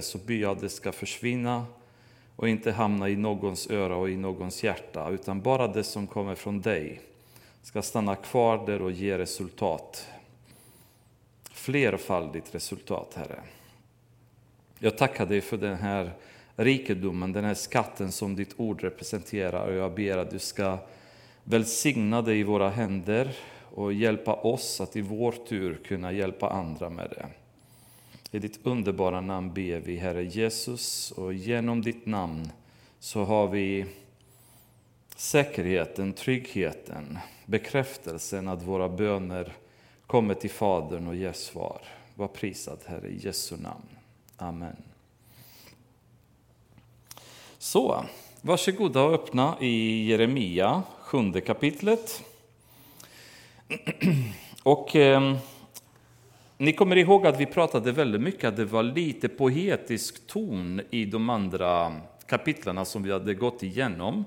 så ber jag att det ska försvinna och inte hamna i någons öra och i någons hjärta, utan bara det som kommer från dig ska stanna kvar där och ge resultat. Flerfaldigt resultat, Herre. Jag tackar dig för den här rikedomen, den här skatten som ditt ord representerar och jag ber att du ska välsigna det i våra händer och hjälpa oss att i vår tur kunna hjälpa andra med det. I ditt underbara namn ber vi, Herre Jesus, och genom ditt namn så har vi säkerheten, tryggheten, bekräftelsen att våra böner kommer till Fadern och ger svar. Var prisad, Herre, i Jesu namn. Amen. Så, varsågoda och öppna i Jeremia, sjunde kapitlet. Och eh, ni kommer ihåg att vi pratade väldigt mycket att det var lite poetisk ton i de andra kapitlerna som vi hade gått igenom.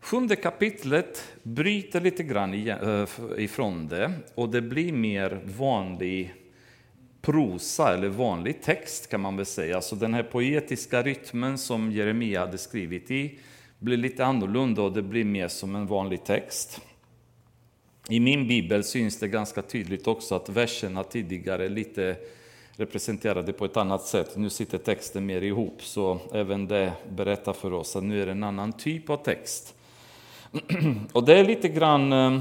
Sjunde kapitlet bryter lite grann eh, ifrån det och det blir mer vanlig prosa eller vanlig text kan man väl säga. Så den här poetiska rytmen som Jeremia hade skrivit i blir lite annorlunda och det blir mer som en vanlig text. I min bibel syns det ganska tydligt också att verserna tidigare lite representerade på ett annat sätt. Nu sitter texten mer ihop, så även det berättar för oss att nu är det en annan typ av text. Och det är lite grann eh,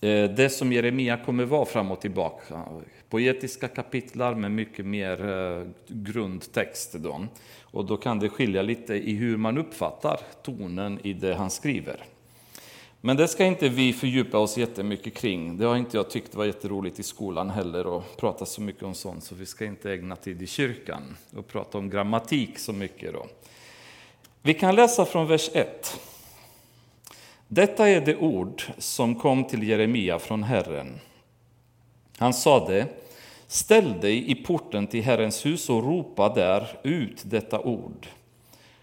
eh, det som Jeremia kommer vara fram och tillbaka. Poetiska kapitlar med mycket mer eh, grundtext. Då. Och då kan det skilja lite i hur man uppfattar tonen i det han skriver. Men det ska inte vi fördjupa oss jättemycket kring. Det har inte jag tyckt var jätteroligt i skolan heller att prata så mycket om sånt, så vi ska inte ägna tid i kyrkan och prata om grammatik så mycket. Då. Vi kan läsa från vers 1. Detta är det ord som kom till Jeremia från Herren. Han sade, ställ dig i porten till Herrens hus och ropa där ut detta ord.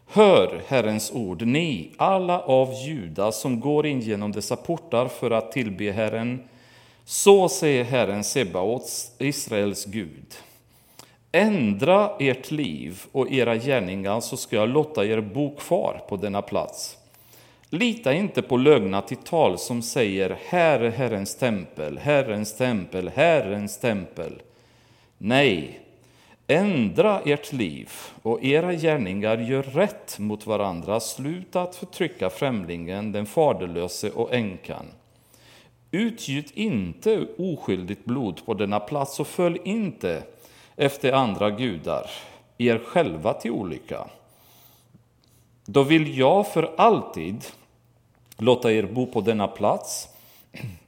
Hör Herrens ord, ni alla av Juda som går in genom dessa portar för att tillbe Herren. Så säger Herren Sebaots, Israels Gud. Ändra ert liv och era gärningar så ska jag låta er bo kvar på denna plats. Lita inte på lögna till tal som säger här är Herrens tempel, Herrens tempel, Herrens tempel. Nej, Ändra ert liv och era gärningar gör rätt mot varandra. Sluta att förtrycka främlingen, den faderlöse och änkan. Utgjut inte oskyldigt blod på denna plats och följ inte efter andra gudar, er själva till olycka. Då vill jag för alltid låta er bo på denna plats,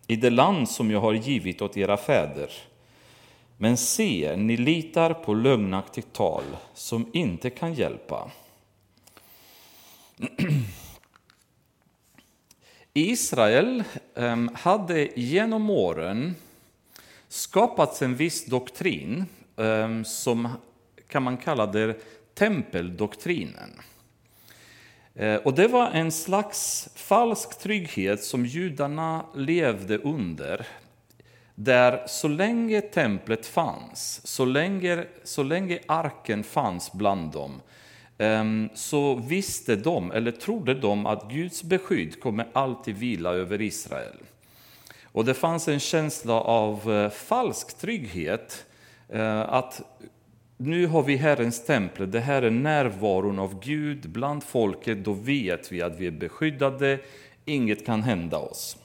i det land som jag har givit åt era fäder. Men se, ni litar på lögnaktigt tal som inte kan hjälpa. Israel ehm, hade genom åren skapats en viss doktrin ehm, som kan man kalla det tempeldoktrinen. Eh, och det var en slags falsk trygghet som judarna levde under där så länge templet fanns, så länge, så länge arken fanns bland dem, ehm, så visste de, eller trodde de, att Guds beskydd kommer alltid vila över Israel. Och det fanns en känsla av eh, falsk trygghet, eh, att nu har vi Herrens tempel, det här är närvaron av Gud bland folket, då vet vi att vi är beskyddade, inget kan hända oss.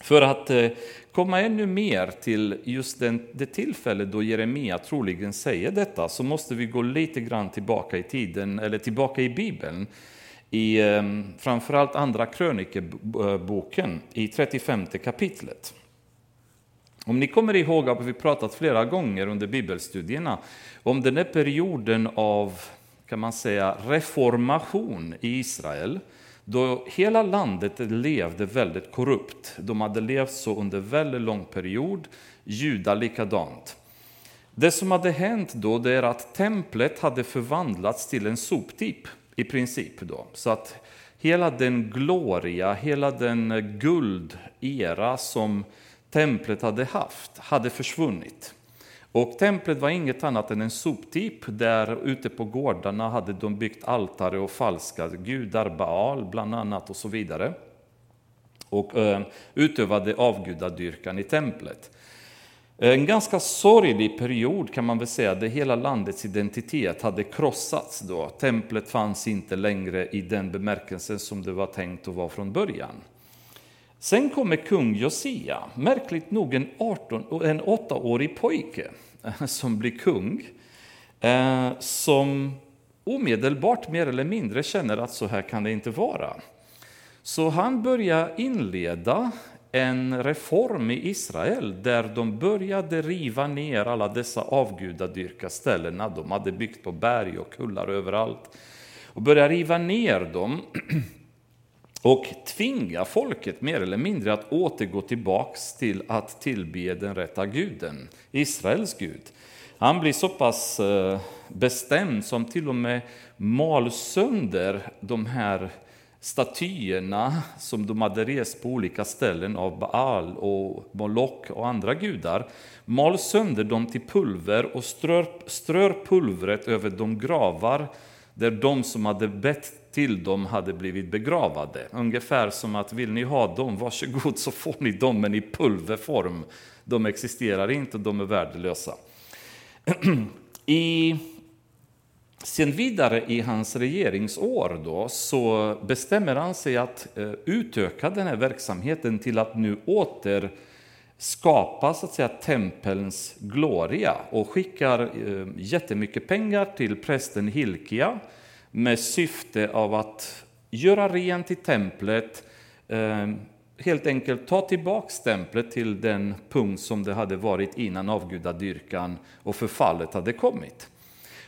För att eh, komma ännu mer till just den, det tillfälle då Jeremia troligen säger detta så måste vi gå lite grann tillbaka i tiden, eller tillbaka i Bibeln. I ehm, framförallt Andra krönikeboken i 35 kapitlet. Om ni kommer ihåg att vi pratat flera gånger under bibelstudierna om den här perioden av kan man säga, reformation i Israel då hela landet levde väldigt korrupt. De hade levt så under väldigt lång period, Juda likadant. Det som hade hänt då det är att templet hade förvandlats till en soptipp i princip. Då. Så att hela den gloria, hela den guldera som templet hade haft hade försvunnit. Och templet var inget annat än en soptipp där ute på gårdarna hade de byggt altare och falska gudar, Baal bland annat och så vidare. Och eh, utövade avgudadyrkan i templet. En ganska sorglig period kan man väl säga, där hela landets identitet hade krossats då. Templet fanns inte längre i den bemärkelsen som det var tänkt att vara från början. Sen kommer kung Josia, märkligt nog en, 18, en åttaårig pojke eh, som blir kung, eh, som omedelbart mer eller mindre känner att så här kan det inte vara. Så han börjar inleda en reform i Israel där de började riva ner alla dessa avgudadyrka ställena De hade byggt på berg och kullar överallt. Och började riva ner dem och tvinga folket mer eller mindre att återgå tillbaks till att tillbe den rätta guden, Israels Gud. Han blir så pass eh, bestämd som till och med mal sönder de här statyerna som de hade rest på olika ställen av Baal och Moloch och andra gudar, mal sönder dem till pulver och strör, strör pulvret över de gravar där de som hade bett till de hade blivit begravade. Ungefär som att vill ni ha dem, varsågod så får ni dem, men i pulverform. De existerar inte, de är värdelösa. I Sen vidare i hans regeringsår då, så bestämmer han sig att eh, utöka den här verksamheten till att nu åter skapa så att säga, tempelns gloria och skickar eh, jättemycket pengar till prästen Hilkia med syfte av att göra rent i templet, ehm, helt enkelt ta tillbaka templet till den punkt som det hade varit innan avgudadyrkan och förfallet hade kommit.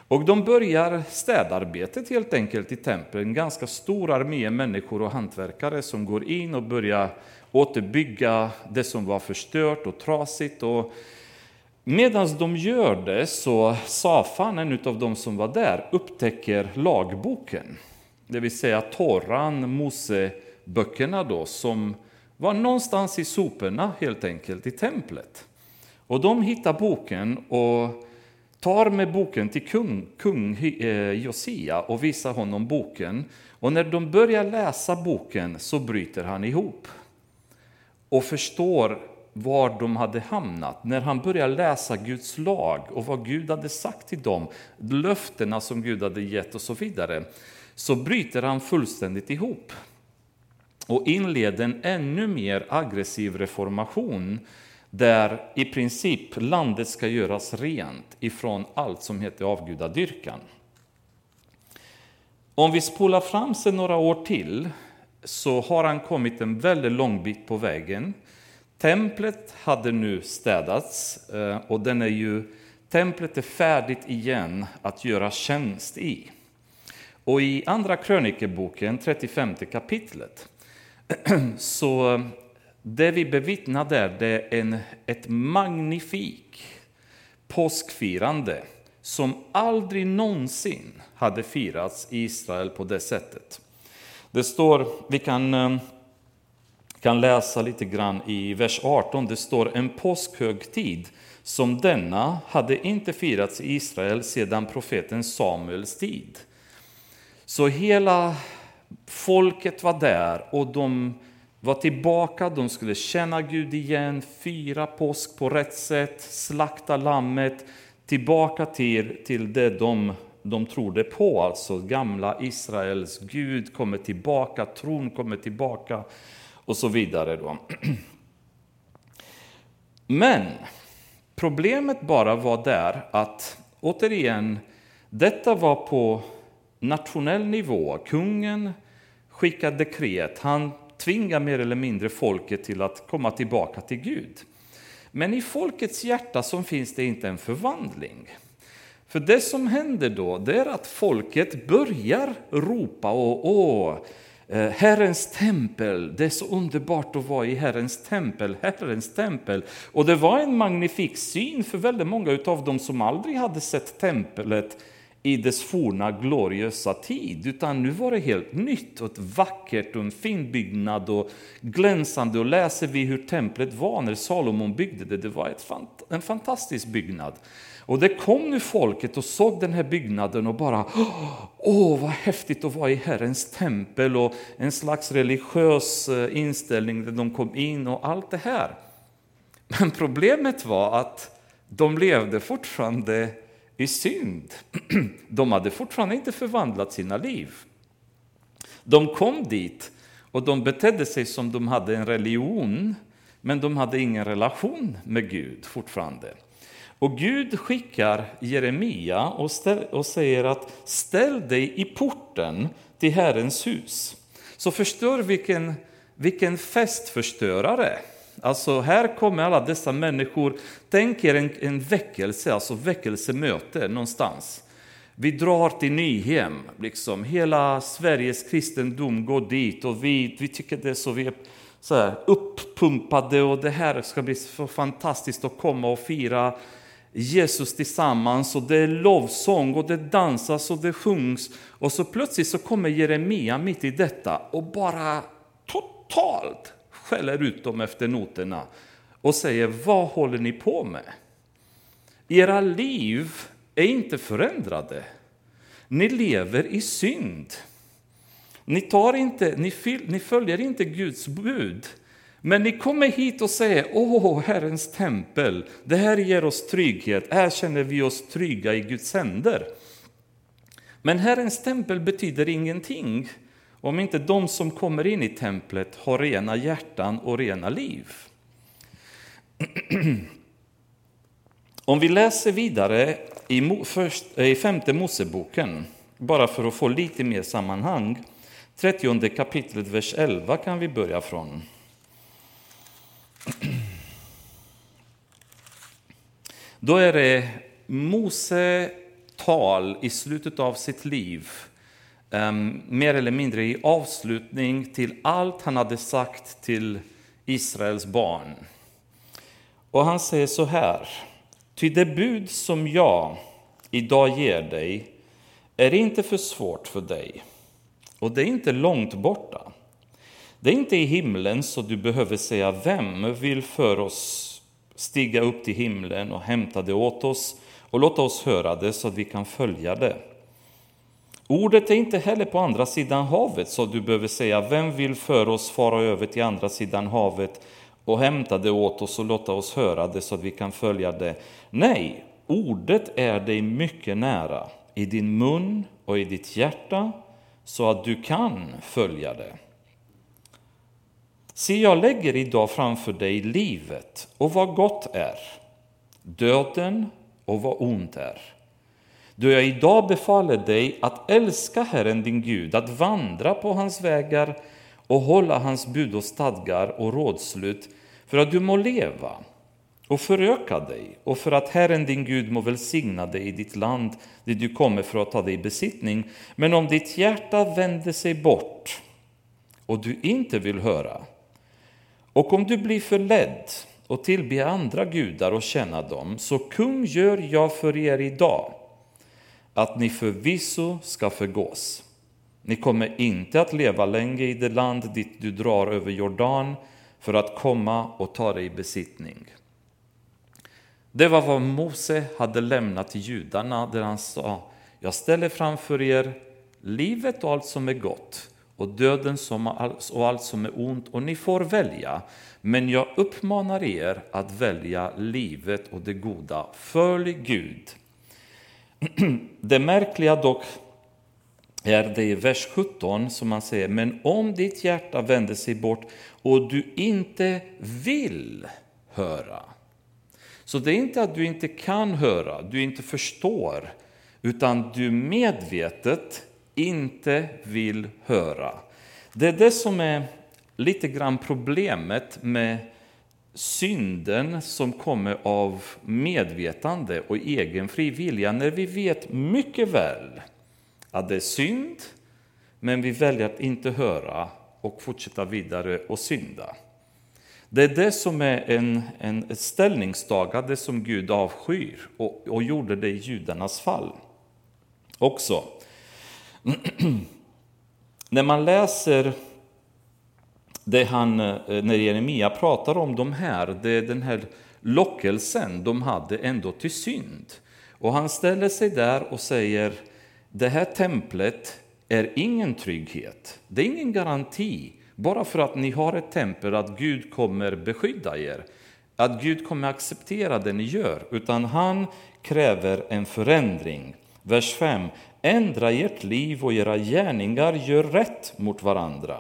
Och de börjar städarbetet helt enkelt i templet. En ganska stor armé människor och hantverkare som går in och börjar återbygga det som var förstört och trasigt. Och Medan de gör det så Safan, en av de som var där, upptäcker lagboken. Det vill säga Toran, Moseböckerna då, som var någonstans i soporna helt enkelt i templet. Och de hittar boken och tar med boken till kung, kung eh, Josia och visar honom boken. Och när de börjar läsa boken så bryter han ihop och förstår var de hade hamnat. När han börjar läsa Guds lag och vad Gud hade sagt till dem, löftena som Gud hade gett och så vidare, så bryter han fullständigt ihop och inleder en ännu mer aggressiv reformation där i princip landet ska göras rent ifrån allt som heter avgudadyrkan. Om vi spolar fram sig några år till så har han kommit en väldigt lång bit på vägen. Templet hade nu städats eh, och den är ju, templet är färdigt igen att göra tjänst i. Och i Andra krönikeboken, 35 kapitlet, så det vi bevittnar där det är en, ett magnifik påskfirande som aldrig någonsin hade firats i Israel på det sättet. Det står, vi kan, eh, kan läsa lite grann i vers 18, det står en påskhögtid som denna hade inte firats i Israel sedan profeten Samuels tid. Så hela folket var där och de var tillbaka, de skulle känna Gud igen, fira påsk på rätt sätt, slakta lammet, tillbaka till, till det de, de trodde på, alltså gamla Israels Gud kommer tillbaka, tron kommer tillbaka och så vidare. Då. Men problemet bara var där att, återigen, detta var på nationell nivå. Kungen skickade dekret, han tvingar mer eller mindre folket till att komma tillbaka till Gud. Men i folkets hjärta så finns det inte en förvandling. För det som händer då, det är att folket börjar ropa och åh, Eh, Herrens tempel, det är så underbart att vara i Herrens tempel, Herrens tempel. Och det var en magnifik syn för väldigt många av dem som aldrig hade sett templet i dess forna gloriösa tid, utan nu var det helt nytt och ett vackert och en fin byggnad och glänsande. Och läser vi hur templet var när Salomon byggde det, det var ett, en fantastisk byggnad. Och det kom nu folket och såg den här byggnaden och bara Åh, vad häftigt att vara i Herrens tempel och en slags religiös eh, inställning när de kom in och allt det här. Men problemet var att de levde fortfarande i synd. De hade fortfarande inte förvandlat sina liv. De kom dit och de betedde sig som de hade en religion, men de hade ingen relation med Gud fortfarande. Och Gud skickar Jeremia och, ställ, och säger att ställ dig i porten till Herrens hus. Så förstör vilken, vilken festförstörare. Alltså här kommer alla dessa människor, tänk er en, en väckelse, alltså väckelsemöte någonstans. Vi drar till Nyhem, liksom. hela Sveriges kristendom går dit och vi, vi tycker det är så, vi är så här uppumpade och det här ska bli så fantastiskt att komma och fira Jesus tillsammans och det är lovsång och det dansas och det sjungs. Och så plötsligt så kommer Jeremia mitt i detta och bara totalt skäller ut dem efter noterna och säger vad håller ni på med? Era liv är inte förändrade. Ni lever i synd. Ni, tar inte, ni, ni följer inte Guds bud. Men ni kommer hit och säger, åh, Herrens tempel, det här ger oss trygghet, här känner vi oss trygga i Guds händer. Men Herrens tempel betyder ingenting om inte de som kommer in i templet har rena hjärtan och rena liv. Om vi läser vidare i, först, eh, i femte Moseboken, bara för att få lite mer sammanhang, 30 kapitlet, vers 11 kan vi börja från. Då är det Mose tal i slutet av sitt liv, ehm, mer eller mindre i avslutning till allt han hade sagt till Israels barn. Och han säger så här, ty det bud som jag idag ger dig är inte för svårt för dig, och det är inte långt borta. Det är inte i himlen så du behöver säga vem vill för oss stiga upp till himlen och hämta det åt oss och låta oss höra det så att vi kan följa det. Ordet är inte heller på andra sidan havet så du behöver säga vem vill för oss fara över till andra sidan havet och hämta det åt oss och låta oss höra det så att vi kan följa det. Nej, ordet är dig mycket nära, i din mun och i ditt hjärta, så att du kan följa det. Se, jag lägger idag framför dig livet och vad gott är, döden och vad ont är. Då jag idag befaller dig att älska Herren din Gud, att vandra på hans vägar och hålla hans bud och stadgar och rådslut för att du må leva och föröka dig och för att Herren din Gud må välsigna dig i ditt land dit du kommer för att ta dig i besittning. Men om ditt hjärta vänder sig bort och du inte vill höra, och om du blir förledd och tillbe andra gudar och känna dem, så kung gör jag för er idag att ni förvisso ska förgås. Ni kommer inte att leva länge i det land dit du drar över Jordan för att komma och ta dig i besittning. Det var vad Mose hade lämnat till judarna där han sa, jag ställer framför er livet och allt som är gott och döden och allt som är ont och ni får välja. Men jag uppmanar er att välja livet och det goda. Följ Gud. Det märkliga dock är det i vers 17 som man säger, men om ditt hjärta vänder sig bort och du inte vill höra. Så det är inte att du inte kan höra, du inte förstår, utan du medvetet inte vill höra. Det är det som är lite grann problemet med synden som kommer av medvetande och egen frivilliga, när vi vet mycket väl att det är synd, men vi väljer att inte höra och fortsätta vidare och synda. Det är det som är en, en, ett ställningstagande som Gud avskyr och, och gjorde det i judarnas fall. också. När man läser det han, eh, när Jeremia pratar om de här, det är den här lockelsen de hade ändå till synd. Och han ställer sig där och säger, det här templet är ingen trygghet, det är ingen garanti, bara för att ni har ett tempel, att Gud kommer beskydda er, att Gud kommer acceptera det ni gör, utan han kräver en förändring. Vers 5. Ändra ert liv och era gärningar gör rätt mot varandra.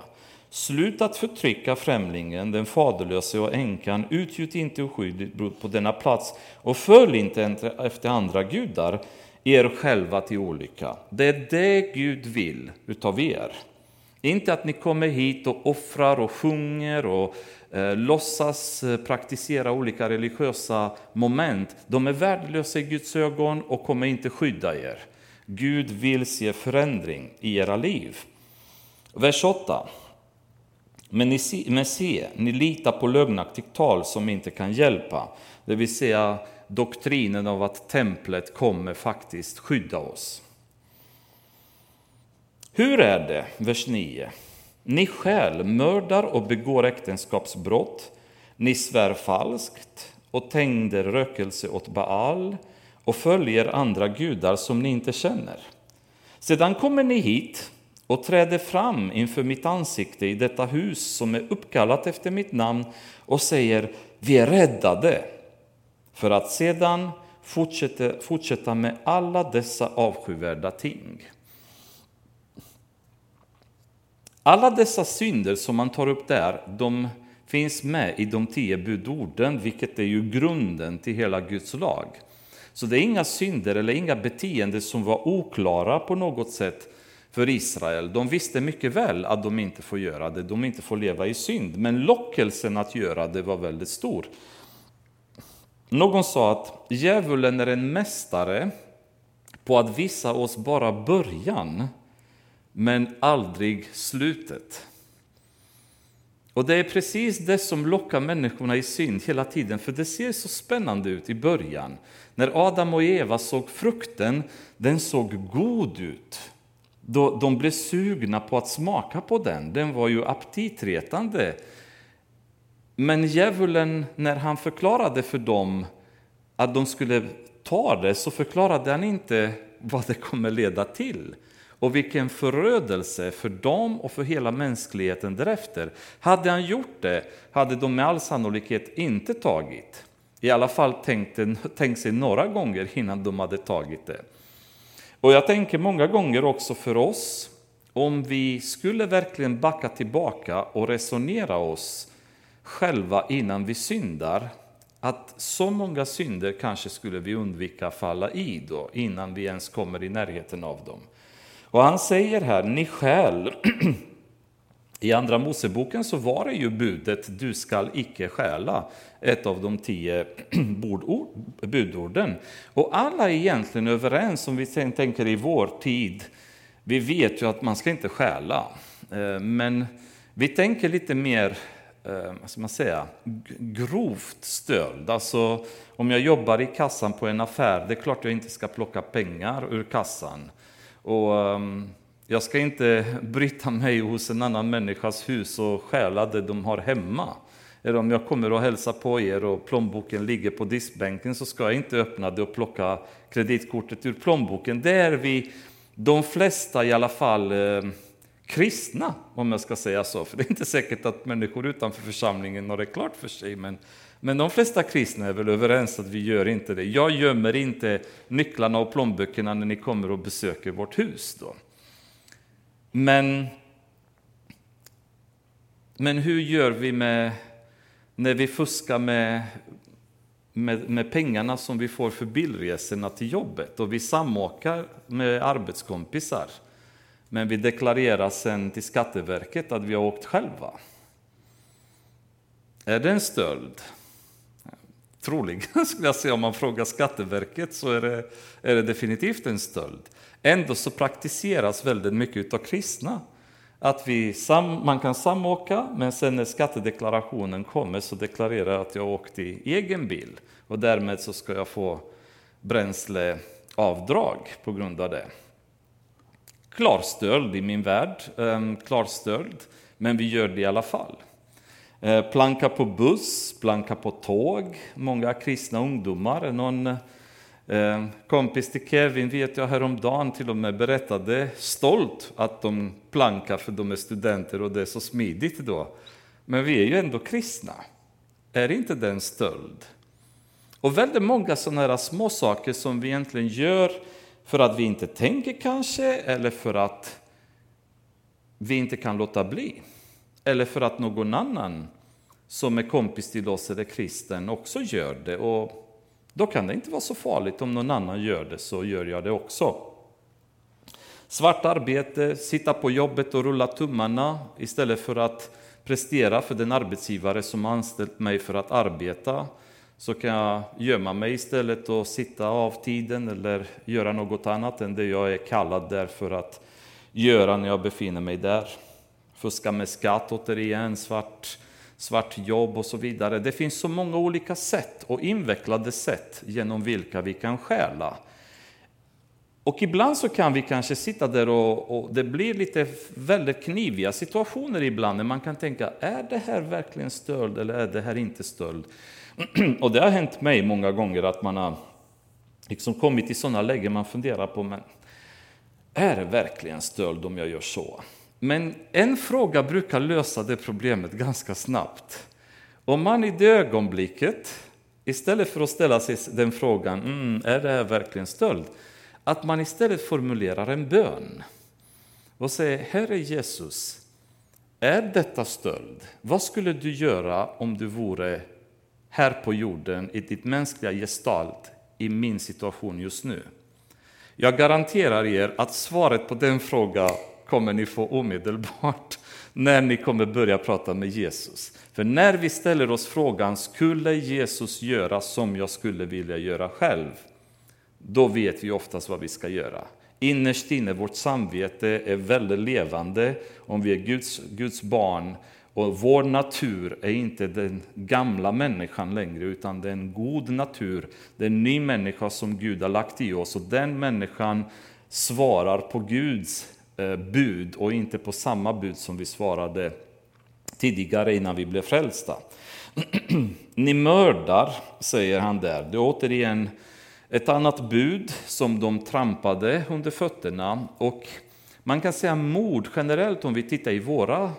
Sluta att förtrycka främlingen, den faderlöse och änkan, utgjut inte oskyldigt på denna plats och följ inte efter andra gudar, er själva till olycka. Det är det Gud vill utav er. Inte att ni kommer hit och offrar och sjunger och Eh, låtsas eh, praktisera olika religiösa moment. De är värdelösa i Guds ögon och kommer inte skydda er. Gud vill se förändring i era liv. Vers 8. Men, ni, men se, ni litar på lögnaktigt tal som inte kan hjälpa, det vill säga doktrinen av att templet kommer faktiskt skydda oss. Hur är det, vers 9? Ni stjäl, mördar och begår äktenskapsbrott, ni svär falskt och tänder rökelse åt Baal och följer andra gudar som ni inte känner. Sedan kommer ni hit och träder fram inför mitt ansikte i detta hus som är uppkallat efter mitt namn och säger vi är räddade för att sedan fortsätta, fortsätta med alla dessa avskyvärda ting. Alla dessa synder som man tar upp där, de finns med i de tio budorden, vilket är ju grunden till hela Guds lag. Så det är inga synder eller inga beteenden som var oklara på något sätt för Israel. De visste mycket väl att de inte får göra det, de inte får leva i synd. Men lockelsen att göra det var väldigt stor. Någon sa att djävulen är en mästare på att visa oss bara början, men aldrig slutet. Och det är precis det som lockar människorna i synd hela tiden, för det ser så spännande ut i början. När Adam och Eva såg frukten, den såg god ut. Då de blev sugna på att smaka på den, den var ju aptitretande. Men djävulen, när han förklarade för dem att de skulle ta det, så förklarade han inte vad det kommer leda till och vilken förödelse för dem och för hela mänskligheten därefter. Hade han gjort det hade de med all sannolikhet inte tagit. I alla fall tänkt, tänkt sig några gånger innan de hade tagit det. Och jag tänker många gånger också för oss, om vi skulle verkligen backa tillbaka och resonera oss själva innan vi syndar, att så många synder kanske skulle vi undvika falla i då, innan vi ens kommer i närheten av dem. Och han säger här, ni skäl. I Andra Moseboken så var det ju budet, du skall icke stjäla, ett av de tio budorden. Och alla är egentligen överens, om vi tänker i vår tid, vi vet ju att man ska inte stjäla. Eh, men vi tänker lite mer eh, vad ska man säga, grovt stöld. Alltså om jag jobbar i kassan på en affär, det är klart jag inte ska plocka pengar ur kassan. Och um, jag ska inte bryta mig hos en annan människas hus och stjäla det de har hemma. Eller om jag kommer och hälsar på er och plånboken ligger på diskbänken så ska jag inte öppna det och plocka kreditkortet ur plånboken. Det är vi, de flesta i alla fall, eh, kristna, om jag ska säga så. För det är inte säkert att människor utanför församlingen har det klart för sig. Men, men de flesta kristna är väl överens att vi gör inte det. Jag gömmer inte nycklarna och plånböckerna när ni kommer och besöker vårt hus. Då. Men, men hur gör vi med, när vi fuskar med, med, med pengarna som vi får för bilresorna till jobbet och vi samåker med arbetskompisar? Men vi deklarerar sen till Skatteverket att vi har åkt själva. Är det en stöld? Troligen skulle jag säga, om man frågar Skatteverket så är det, är det definitivt en stöld. Ändå så praktiseras väldigt mycket av kristna. Att vi sam, man kan samåka, men sen när skattedeklarationen kommer så deklarerar jag att jag åkt i egen bil. Och därmed så ska jag få bränsleavdrag på grund av det. klar stöld i min värld, ehm, klar stöld, men vi gör det i alla fall. Eh, planka på buss, planka på tåg, många kristna ungdomar. Någon eh, kompis till Kevin vet jag häromdagen till och med berättade stolt att de plankar för de är studenter och det är så smidigt då. Men vi är ju ändå kristna. Är inte det en stöld? Och väldigt många sådana här små saker som vi egentligen gör för att vi inte tänker kanske, eller för att vi inte kan låta bli. Eller för att någon annan som är kompis till oss eller kristen också gör det. Och då kan det inte vara så farligt om någon annan gör det, så gör jag det också. Svart arbete, sitta på jobbet och rulla tummarna istället för att prestera för den arbetsgivare som anställt mig för att arbeta så kan jag gömma mig istället och sitta av tiden eller göra något annat än det jag är kallad där för att göra när jag befinner mig där. Fuska med skatt återigen, svart, svart jobb och så vidare. Det finns så många olika sätt och invecklade sätt genom vilka vi kan stjäla. Och ibland så kan vi kanske sitta där och, och, det blir lite väldigt kniviga situationer ibland när man kan tänka, är det här verkligen stöld eller är det här inte stöld? Och det har hänt mig många gånger att man har liksom kommit i sådana lägen man funderar på, men är det verkligen stöld om jag gör så? Men en fråga brukar lösa det problemet ganska snabbt. Om man i det ögonblicket, istället för att ställa sig den frågan, mm, är det här verkligen stöld? Att man istället formulerar en bön och säger, Herre Jesus, är detta stöld? Vad skulle du göra om du vore här på jorden i ditt mänskliga gestalt i min situation just nu? Jag garanterar er att svaret på den frågan kommer ni få omedelbart när ni kommer börja prata med Jesus. För när vi ställer oss frågan, skulle Jesus göra som jag skulle vilja göra själv? Då vet vi oftast vad vi ska göra. Innerst inne, vårt samvete är väldigt levande om vi är Guds, Guds barn och vår natur är inte den gamla människan längre, utan det är en god natur. Det är en ny människa som Gud har lagt i oss och den människan svarar på Guds Eh, bud och inte på samma bud som vi svarade tidigare innan vi blev frälsta. Ni mördar, säger han där. Det är återigen ett annat bud som de trampade under fötterna. Och man kan säga mord generellt, om vi tittar i våra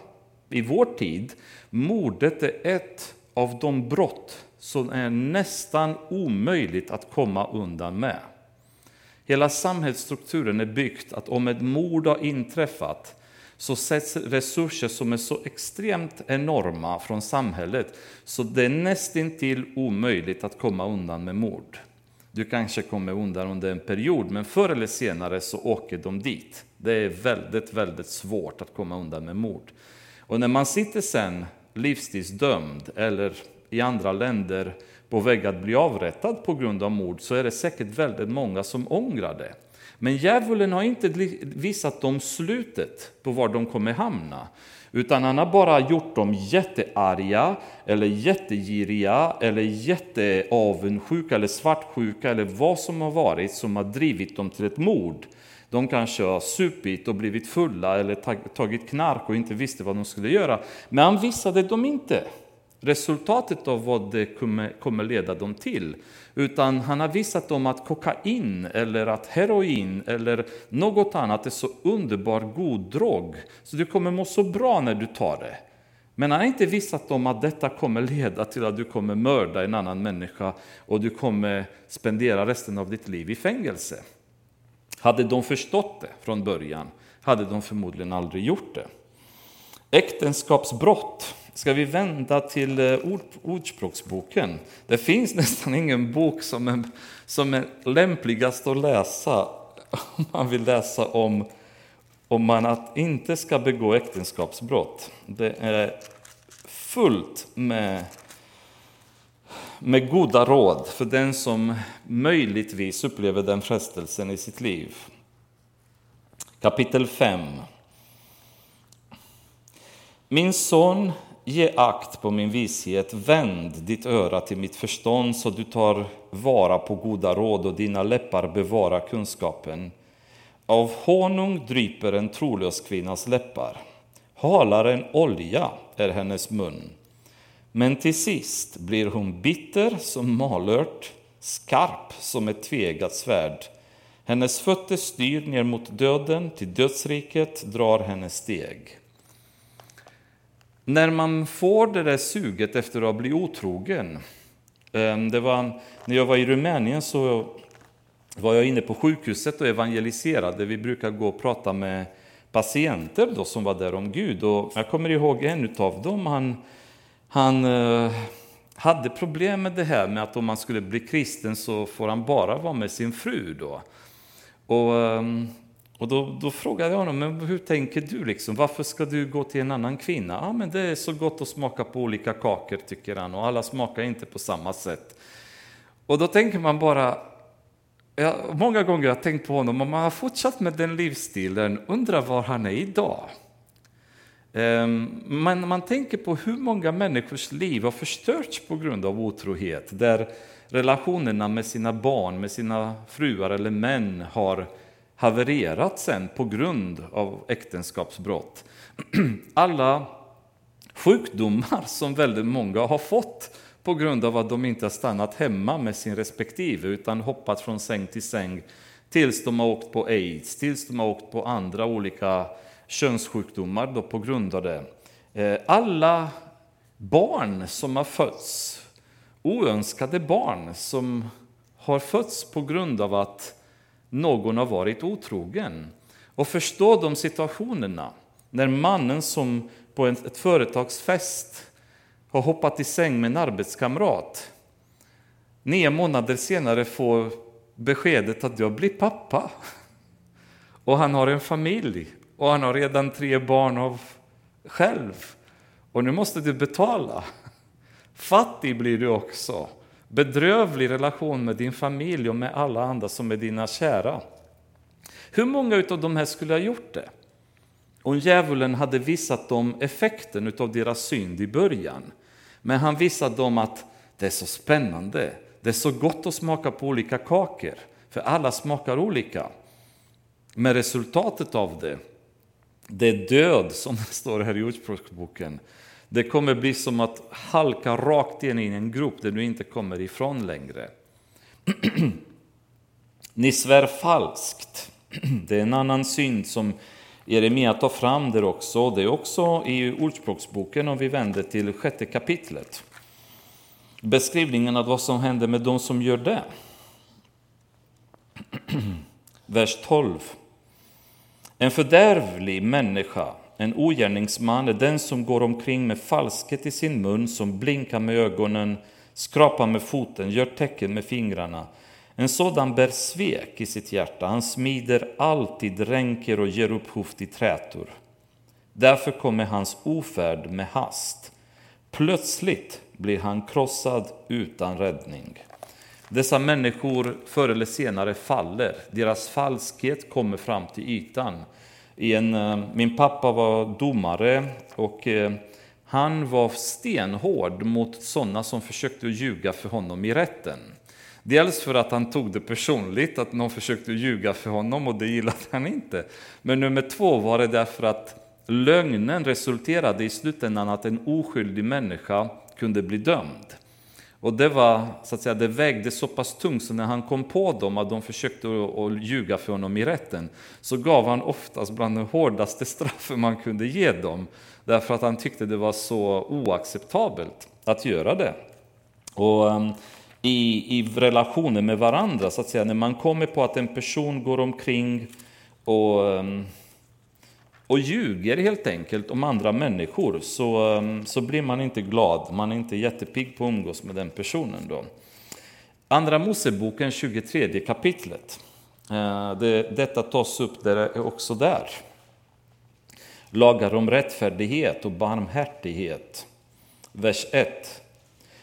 i vår tid, mordet är ett av de brott som är nästan omöjligt att komma undan med. Hela samhällsstrukturen är byggt att om ett mord har inträffat så sätts resurser som är så extremt enorma från samhället så det är nästintill omöjligt att komma undan med mord. Du kanske kommer undan under en period, men förr eller senare så åker de dit. Det är väldigt, väldigt svårt att komma undan med mord. Och när man sitter sen livstidsdömd eller i andra länder på väg att bli avrättad på grund av mord så är det säkert väldigt många som ångrar det. Men djävulen har inte visat dem slutet på var de kommer hamna. Utan han har bara gjort dem jättearga, eller jättegiriga, eller jätteavundsjuka, eller svartsjuka, eller vad som har varit som har drivit dem till ett mord. De kanske har supit och blivit fulla eller tagit knark och inte visste vad de skulle göra. Men han visade dem inte resultatet av vad det kommer leda dem till. Utan han har visat dem att kokain eller att heroin eller något annat är så underbar god drog. Så du kommer må så bra när du tar det. Men han har inte visat dem att detta kommer leda till att du kommer mörda en annan människa och du kommer spendera resten av ditt liv i fängelse. Hade de förstått det från början hade de förmodligen aldrig gjort det. Äktenskapsbrott ska vi vända till eh, ord, Ordspråksboken. Det finns nästan ingen bok som är, som är lämpligast att läsa om man vill läsa om, om man att inte ska begå äktenskapsbrott. Det är fullt med med goda råd för den som möjligtvis upplever den frestelsen i sitt liv. Kapitel 5. Min son, ge akt på min vishet, vänd ditt öra till mitt förstånd så du tar vara på goda råd och dina läppar bevara kunskapen. Av honung dryper en trolös kvinnas läppar. Halare än olja är hennes mun. Men till sist blir hon bitter som malört, skarp som ett tvegat svärd. Hennes fötter styr ner mot döden, till dödsriket drar hennes steg. När man får det där suget efter att bli otrogen, ehm, det var, när jag var i Rumänien så var jag inne på sjukhuset och evangeliserade. Vi brukar gå och prata med patienter då som var där om Gud. Och jag kommer ihåg en av dem, han, han eh, hade problem med det här med att om man skulle bli kristen så får han bara vara med sin fru. Då. Och, ehm, och då, då frågade jag honom, men hur tänker du? Liksom? Varför ska du gå till en annan kvinna? Ja, men det är så gott att smaka på olika kakor, tycker han, och alla smakar inte på samma sätt. Och då tänker man bara, ja, många gånger har jag tänkt på honom, om man har fortsatt med den livsstilen, undrar var han är idag. Ehm, men man tänker på hur många människors liv har förstörts på grund av otrohet, där relationerna med sina barn, med sina fruar eller män har havererat sen på grund av äktenskapsbrott. Alla sjukdomar som väldigt många har fått på grund av att de inte har stannat hemma med sin respektive utan hoppat från säng till säng tills de har åkt på aids, tills de har åkt på andra olika könssjukdomar då på grund av det. Eh, alla barn som har fötts, oönskade barn som har fötts på grund av att någon har varit otrogen. Och förstå de situationerna när mannen som på ett företagsfest har hoppat i säng med en arbetskamrat nio månader senare får beskedet att jag blir pappa. Och han har en familj och han har redan tre barn av själv. Och nu måste du betala. Fattig blir du också. Bedrövlig relation med din familj och med alla andra som är dina kära. Hur många av de här skulle ha gjort det? Om djävulen hade visat dem effekten av deras synd i början. Men han visade dem att det är så spännande, det är så gott att smaka på olika kakor, för alla smakar olika. Men resultatet av det, det är död, som det står här i Ordspråksboken. Det kommer bli som att halka rakt in i en grop där du inte kommer ifrån längre. Ni svär falskt. Det är en annan synd som Jeremia tar fram där också. Det är också i Ordspråksboken om vi vänder till sjätte kapitlet. Beskrivningen av vad som händer med de som gör det. Vers 12. En fördärvlig människa, en ogärningsman, är den som går omkring med falskhet i sin mun, som blinkar med ögonen, skrapar med foten, gör tecken med fingrarna. En sådan bär svek i sitt hjärta, han smider alltid ränker och ger upphov till trätor. Därför kommer hans ofärd med hast. Plötsligt blir han krossad utan räddning. Dessa människor förr eller senare faller. Deras falskhet kommer fram till ytan. En, eh, min pappa var domare och eh, han var stenhård mot sådana som försökte ljuga för honom i rätten. Dels för att han tog det personligt, att någon försökte ljuga för honom och det gillade han inte. Men nummer två var det därför att lögnen resulterade i slutändan att en oskyldig människa kunde bli dömd. Och det, var, så att säga, det vägde så pass tungt så när han kom på dem att de försökte att ljuga för honom i rätten så gav han oftast bland de hårdaste straffen man kunde ge dem därför att han tyckte det var så oacceptabelt att göra det. Och um, i, i relationer med varandra, så att säga, när man kommer på att en person går omkring och um, och ljuger helt enkelt om andra människor så, um, så blir man inte glad, man är inte jättepigg på att umgås med den personen. Då. Andra Moseboken 23 kapitlet, eh, det, detta tas upp där, eh, också där. Lagar om rättfärdighet och barmhärtighet. Vers 1.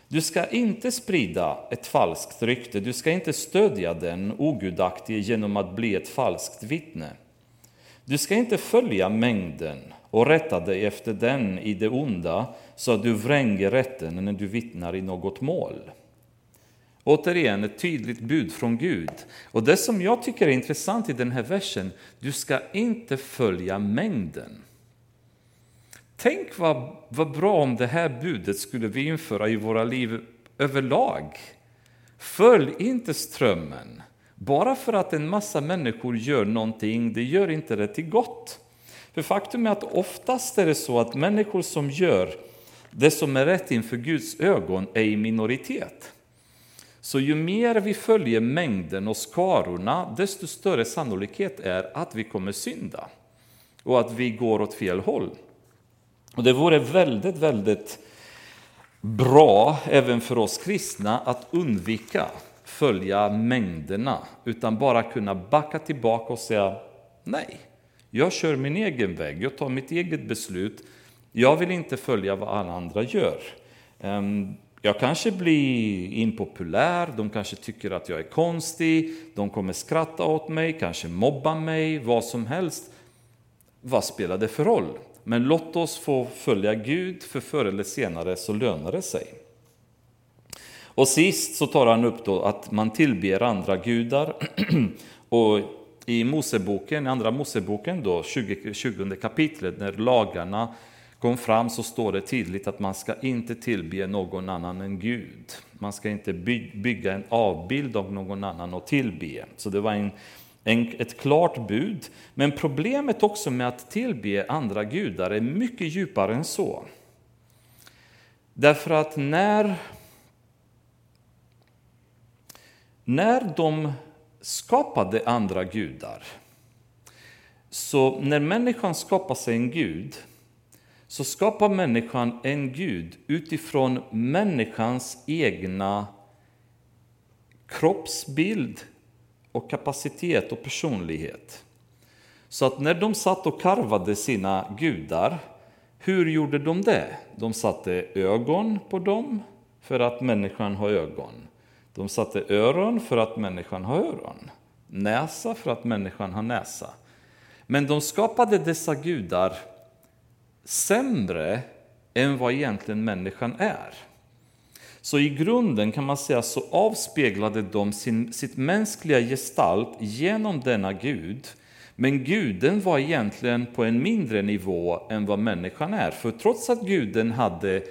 Du ska inte sprida ett falskt rykte, du ska inte stödja den ogudaktige genom att bli ett falskt vittne. Du ska inte följa mängden och rätta dig efter den i det onda så att du vränger rätten när du vittnar i något mål. Återigen ett tydligt bud från Gud. Och det som jag tycker är intressant i den här versen, du ska inte följa mängden. Tänk vad, vad bra om det här budet skulle vi införa i våra liv överlag. Följ inte strömmen. Bara för att en massa människor gör någonting, det gör inte det till gott. För faktum är att oftast är det så att människor som gör det som är rätt inför Guds ögon är i minoritet. Så ju mer vi följer mängden och skarorna, desto större sannolikhet är att vi kommer synda och att vi går åt fel håll. Och det vore väldigt, väldigt bra även för oss kristna att undvika följa mängderna, utan bara kunna backa tillbaka och säga nej, jag kör min egen väg, jag tar mitt eget beslut, jag vill inte följa vad alla andra gör. Ehm, jag kanske blir impopulär, de kanske tycker att jag är konstig, de kommer skratta åt mig, kanske mobba mig, vad som helst. Vad spelar det för roll? Men låt oss få följa Gud, för förr eller senare så lönar det sig. Och sist så tar han upp då att man tillber andra gudar. och i Moseboken, i andra Moseboken då, 20, 20 kapitlet, när lagarna kom fram så står det tydligt att man ska inte tillbe någon annan än Gud. Man ska inte bygga en avbild av någon annan och tillbe. Så det var en, en, ett klart bud. Men problemet också med att tillbe andra gudar är mycket djupare än så. Därför att när, när de skapade andra gudar, så när människan skapar sig en gud, så skapar människan en Gud utifrån människans egna kroppsbild och kapacitet och personlighet. Så att när de satt och karvade sina gudar, hur gjorde de det? De satte ögon på dem för att människan har ögon. De satte öron för att människan har öron. Näsa för att människan har näsa. Men de skapade dessa gudar sämre än vad egentligen människan är. Så i grunden kan man säga så avspeglade de sin, sitt mänskliga gestalt genom denna Gud. Men guden var egentligen på en mindre nivå än vad människan är. För trots att guden hade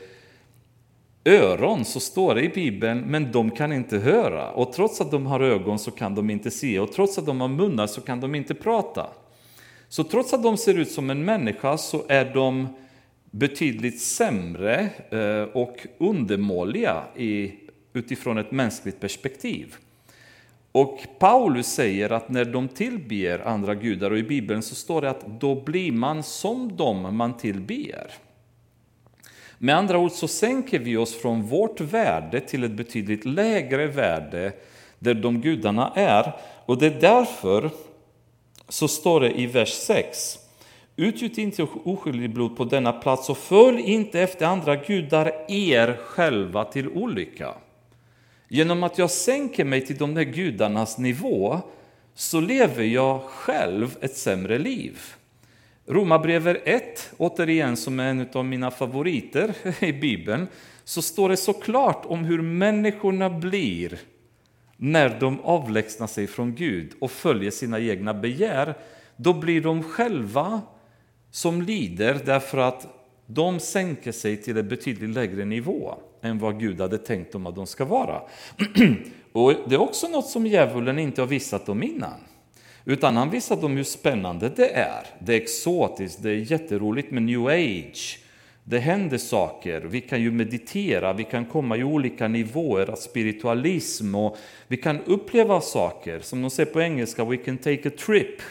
öron så står det i Bibeln, men de kan inte höra. Och trots att de har ögon så kan de inte se. Och trots att de har munnar så kan de inte prata. Så trots att de ser ut som en människa så är de betydligt sämre eh, och undermåliga utifrån ett mänskligt perspektiv. Och Paulus säger att när de tillber andra gudar, och i Bibeln så står det att då blir man som dem man tillber. Med andra ord så sänker vi oss från vårt värde till ett betydligt lägre värde där de gudarna är. Och det är därför så står det i vers 6. Utgjut inte oskyldigt blod på denna plats och följ inte efter andra gudar er själva till olycka. Genom att jag sänker mig till de där gudarnas nivå så lever jag själv ett sämre liv. Romarbrevet 1, återigen som är en av mina favoriter i Bibeln, så står det så klart om hur människorna blir när de avlägsnar sig från Gud och följer sina egna begär, då blir de själva som lider därför att de sänker sig till en betydligt lägre nivå än vad Gud hade tänkt dem att de ska vara. Och Det är också något som djävulen inte har visat dem innan. Utan han visar dem hur spännande det är. Det är exotiskt, det är jätteroligt med new age. Det händer saker, vi kan ju meditera, vi kan komma i olika nivåer av spiritualism och vi kan uppleva saker, som de säger på engelska, we can take a trip.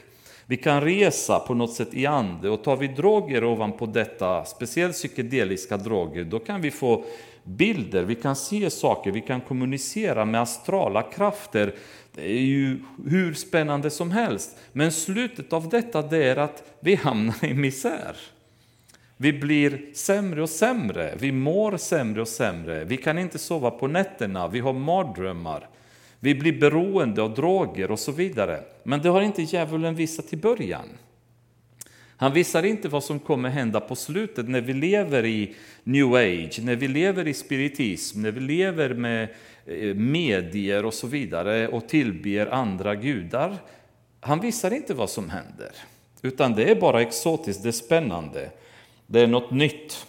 Vi kan resa på något sätt i ande och tar vi droger ovanpå detta, speciellt psykedeliska droger, då kan vi få bilder, vi kan se saker, vi kan kommunicera med astrala krafter. Det är ju hur spännande som helst. Men slutet av detta det är att vi hamnar i misär. Vi blir sämre och sämre, vi mår sämre och sämre, vi kan inte sova på nätterna, vi har mardrömmar, vi blir beroende av droger och så vidare. Men det har inte djävulen visat i början. Han visar inte vad som kommer hända på slutet när vi lever i new age, när vi lever i spiritism, när vi lever med Eh, medier och så vidare och tillber andra gudar. Han visar inte vad som händer, utan det är bara exotiskt, det är spännande, det är något nytt.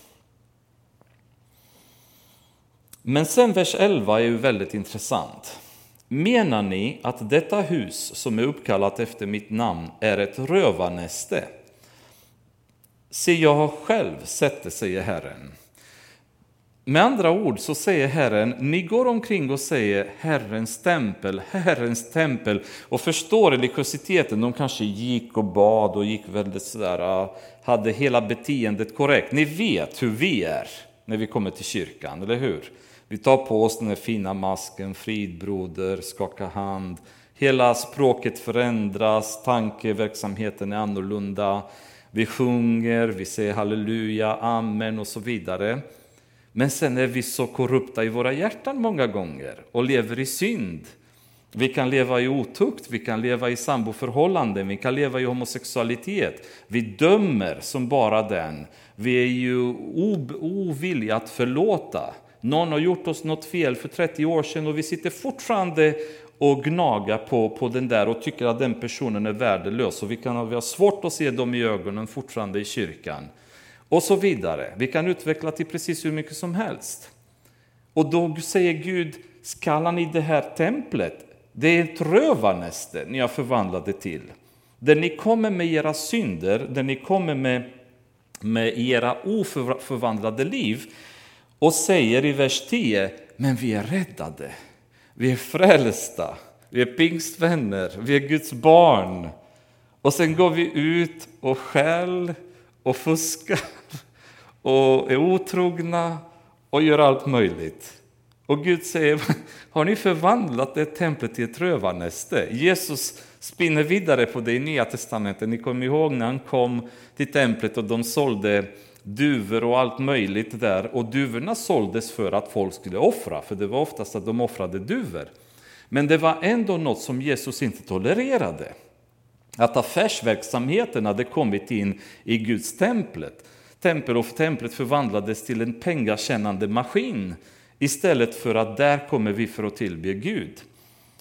Men sen vers 11 är ju väldigt intressant. Menar ni att detta hus som är uppkallat efter mitt namn är ett rövarnäste? Se, jag har själv sett det, säger Herren. Med andra ord så säger Herren, ni går omkring och säger Herrens tempel, Herrens tempel och förstår religiositeten. De kanske gick och bad och gick väldigt sådär, ah, hade hela beteendet korrekt. Ni vet hur vi är när vi kommer till kyrkan, eller hur? Vi tar på oss den fina masken, fridbroder, skaka hand. Hela språket förändras, tankeverksamheten är annorlunda. Vi sjunger, vi säger halleluja, amen och så vidare. Men sen är vi så korrupta i våra hjärtan många gånger och lever i synd. Vi kan leva i otukt, vi kan leva i samboförhållanden, vi kan leva i homosexualitet. Vi dömer som bara den. Vi är ju ovilliga att förlåta. Någon har gjort oss något fel för 30 år sedan och vi sitter fortfarande och gnagar på, på den där och tycker att den personen är värdelös. Och vi, kan, vi har svårt att se dem i ögonen fortfarande i kyrkan. Och så vidare. Vi kan utveckla till precis hur mycket som helst. Och då säger Gud, skallar ni i det här templet, det är ett rövarnäste ni har förvandlat det till. Där ni kommer med era synder, där ni kommer med, med era oförvandlade liv, och säger i vers 10, men vi är räddade, vi är frälsta, vi är pingstvänner, vi är Guds barn. Och sen går vi ut och skäl och fuskar och är otrogna och gör allt möjligt. Och Gud säger, har ni förvandlat det templet till ett rövarnäste? Jesus spinner vidare på det i Nya Testamentet. Ni kommer ihåg när han kom till templet och de sålde duvor och allt möjligt där. Och duvorna såldes för att folk skulle offra, för det var oftast att de offrade duvor. Men det var ändå något som Jesus inte tolererade. Att affärsverksamheten hade kommit in i Guds templet. Tempel och templet förvandlades till en pengakännande maskin istället för att där kommer vi för att tillbe Gud.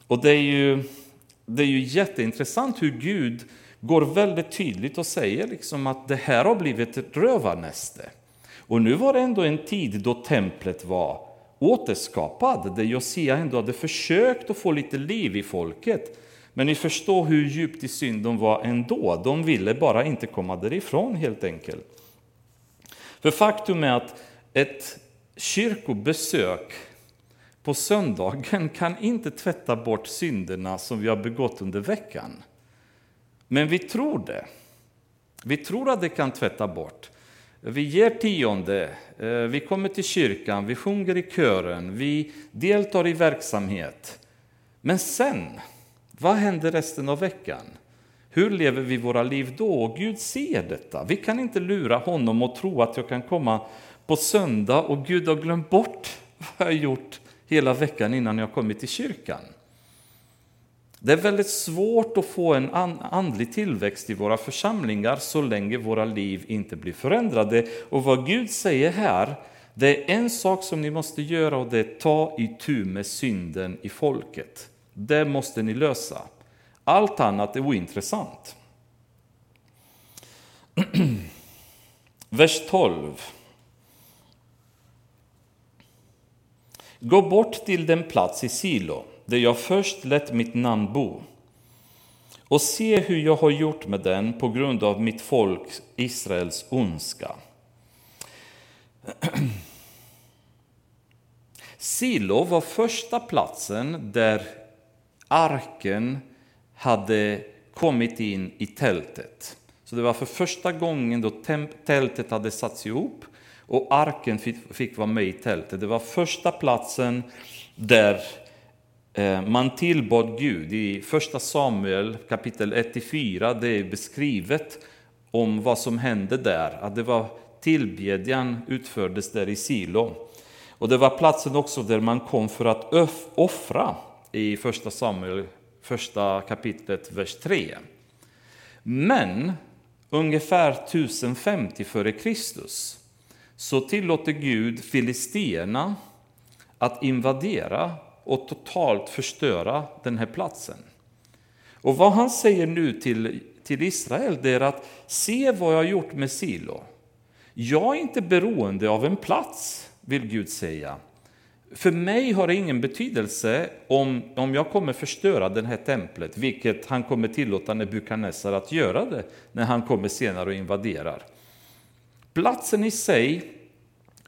Och det är ju, det är ju jätteintressant hur Gud går väldigt tydligt och säger liksom att det här har blivit ett rövarnäste. Och nu var det ändå en tid då templet var återskapad, där Josia ändå hade försökt att få lite liv i folket. Men ni förstår hur djupt i synd de var ändå. De ville bara inte komma därifrån helt enkelt. För faktum är att ett kyrkobesök på söndagen kan inte tvätta bort synderna som vi har begått under veckan. Men vi tror det. Vi tror att det kan tvätta bort. Vi ger tionde, eh, vi kommer till kyrkan, vi sjunger i kören, vi deltar i verksamhet. Men sen, vad händer resten av veckan? Hur lever vi våra liv då? Gud ser detta. Vi kan inte lura honom och tro att jag kan komma på söndag och Gud har glömt bort vad jag gjort hela veckan innan jag kommit till kyrkan. Det är väldigt svårt att få en andlig tillväxt i våra församlingar så länge våra liv inte blir förändrade. Och vad Gud säger här, det är en sak som ni måste göra och det är ta itu med synden i folket. Det måste ni lösa. Allt annat är ointressant. Vers 12. Gå bort till den plats i Silo där jag först lät mitt namn bo och se hur jag har gjort med den på grund av mitt folk Israels ondska. Silo var första platsen där arken hade kommit in i tältet. Så det var för första gången då tältet hade satts ihop och arken fick vara med i tältet. Det var första platsen där eh, man tillbad Gud. I första Samuel kapitel 1-4 det är beskrivet om vad som hände där. Att det var tillbedjan utfördes där i Silo. Och det var platsen också där man kom för att offra i första Samuel, första kapitlet, vers 3. Men ungefär 1050 f.Kr. så tillåter Gud filisterna att invadera och totalt förstöra den här platsen. Och vad han säger nu till, till Israel det är att se vad jag har gjort med Silo. Jag är inte beroende av en plats, vill Gud säga. För mig har det ingen betydelse om, om jag kommer förstöra det här templet, vilket han kommer tillåta Nebukadnessar att göra det när han kommer senare och invaderar. Platsen i sig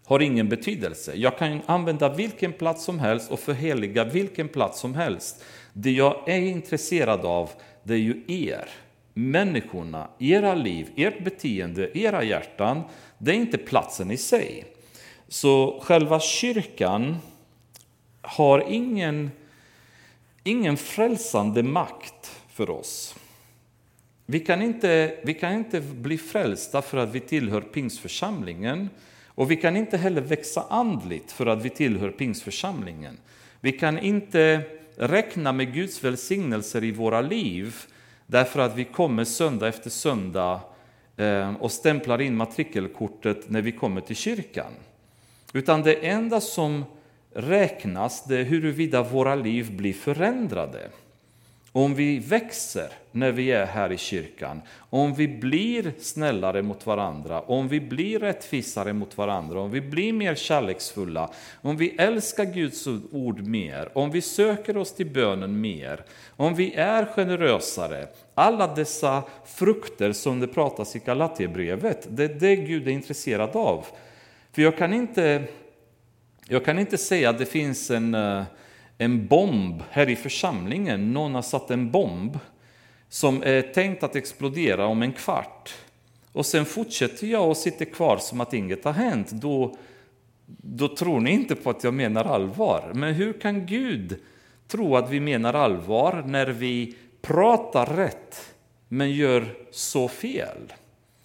har ingen betydelse. Jag kan använda vilken plats som helst och förheliga vilken plats som helst. Det jag är intresserad av, det är ju er, människorna, era liv, ert beteende, era hjärtan. Det är inte platsen i sig. Så själva kyrkan har ingen, ingen frälsande makt för oss. Vi kan, inte, vi kan inte bli frälsta för att vi tillhör pingsförsamlingen och vi kan inte heller växa andligt för att vi tillhör pingsförsamlingen. Vi kan inte räkna med Guds välsignelser i våra liv därför att vi kommer söndag efter söndag eh, och stämplar in matrikelkortet när vi kommer till kyrkan. Utan det enda som räknas det huruvida våra liv blir förändrade. Om vi växer när vi är här i kyrkan, om vi blir snällare mot varandra, om vi blir rättvisare mot varandra, om vi blir mer kärleksfulla, om vi älskar Guds ord mer, om vi söker oss till bönen mer, om vi är generösare. Alla dessa frukter som det pratas i Galaterbrevet, det är det Gud är intresserad av. För jag kan inte jag kan inte säga att det finns en, eh, en bomb här i församlingen, någon har satt en bomb som är tänkt att explodera om en kvart. Och sen fortsätter jag och sitter kvar som att inget har hänt. Då, då tror ni inte på att jag menar allvar. Men hur kan Gud tro att vi menar allvar när vi pratar rätt men gör så fel?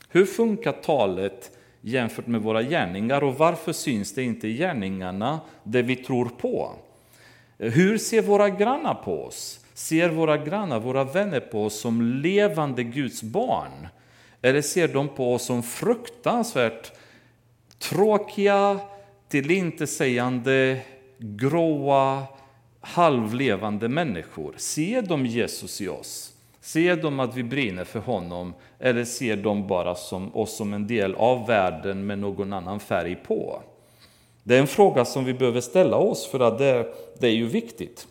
Hur funkar talet jämfört med våra gärningar och varför syns det inte i gärningarna det vi tror på? Hur ser våra grannar på oss? Ser våra grannar, våra vänner på oss som levande Guds barn? Eller ser de på oss som fruktansvärt tråkiga, tillintetsägande, gråa, halvlevande människor? Ser de Jesus i oss? Ser de att vi brinner för honom eller ser de bara som oss som en del av världen med någon annan färg på? Det är en fråga som vi behöver ställa oss för att det, det är ju viktigt.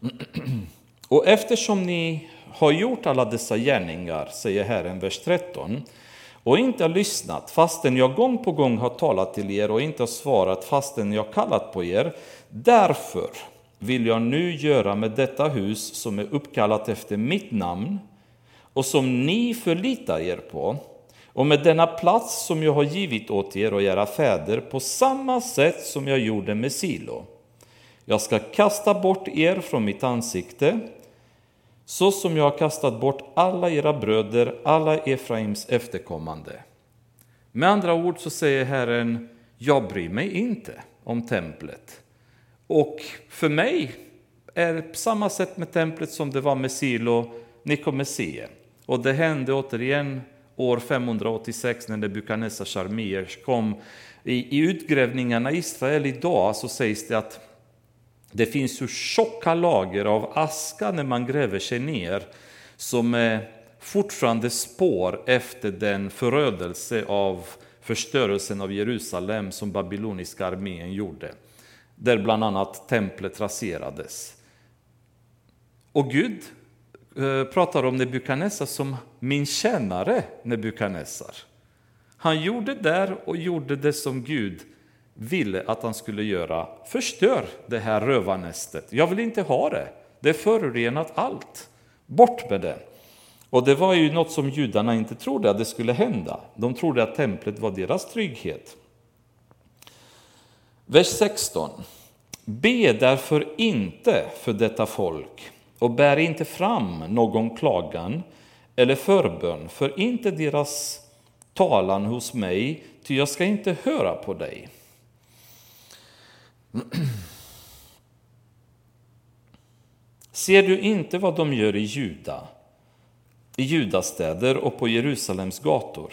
Och eftersom ni har gjort alla dessa gärningar, säger Herren, vers 13, och inte har lyssnat fastän jag gång på gång har talat till er och inte har svarat fastän jag kallat på er, därför vill jag nu göra med detta hus som är uppkallat efter mitt namn och som ni förlitar er på och med denna plats som jag har givit åt er och era fäder på samma sätt som jag gjorde med Silo. Jag ska kasta bort er från mitt ansikte så som jag har kastat bort alla era bröder, alla Efraims efterkommande. Med andra ord så säger Herren, jag bryr mig inte om templet. Och för mig är det på samma sätt med templet som det var med Silo, Nikomesie. Och det hände återigen år 586 när Nebukadnessar arméer kom. I, I utgrävningarna i Israel idag så sägs det att det finns ju tjocka lager av aska när man gräver sig ner som är fortfarande spår efter den förödelse av förstörelsen av Jerusalem som babyloniska armén gjorde där bland annat templet raserades. Och Gud eh, pratar om Nebukadnessar som min tjänare Nebukadnessar. Han gjorde där och gjorde det som Gud ville att han skulle göra. Förstör det här rövarnästet. Jag vill inte ha det. Det är förorenat allt. Bort med det. Och det var ju något som judarna inte trodde att det skulle hända. De trodde att templet var deras trygghet. Vers 16. Be därför inte för detta folk och bär inte fram någon klagan eller förbön för inte deras talan hos mig, ty jag ska inte höra på dig. Ser du inte vad de gör i Juda? i judastäder och på Jerusalems gator.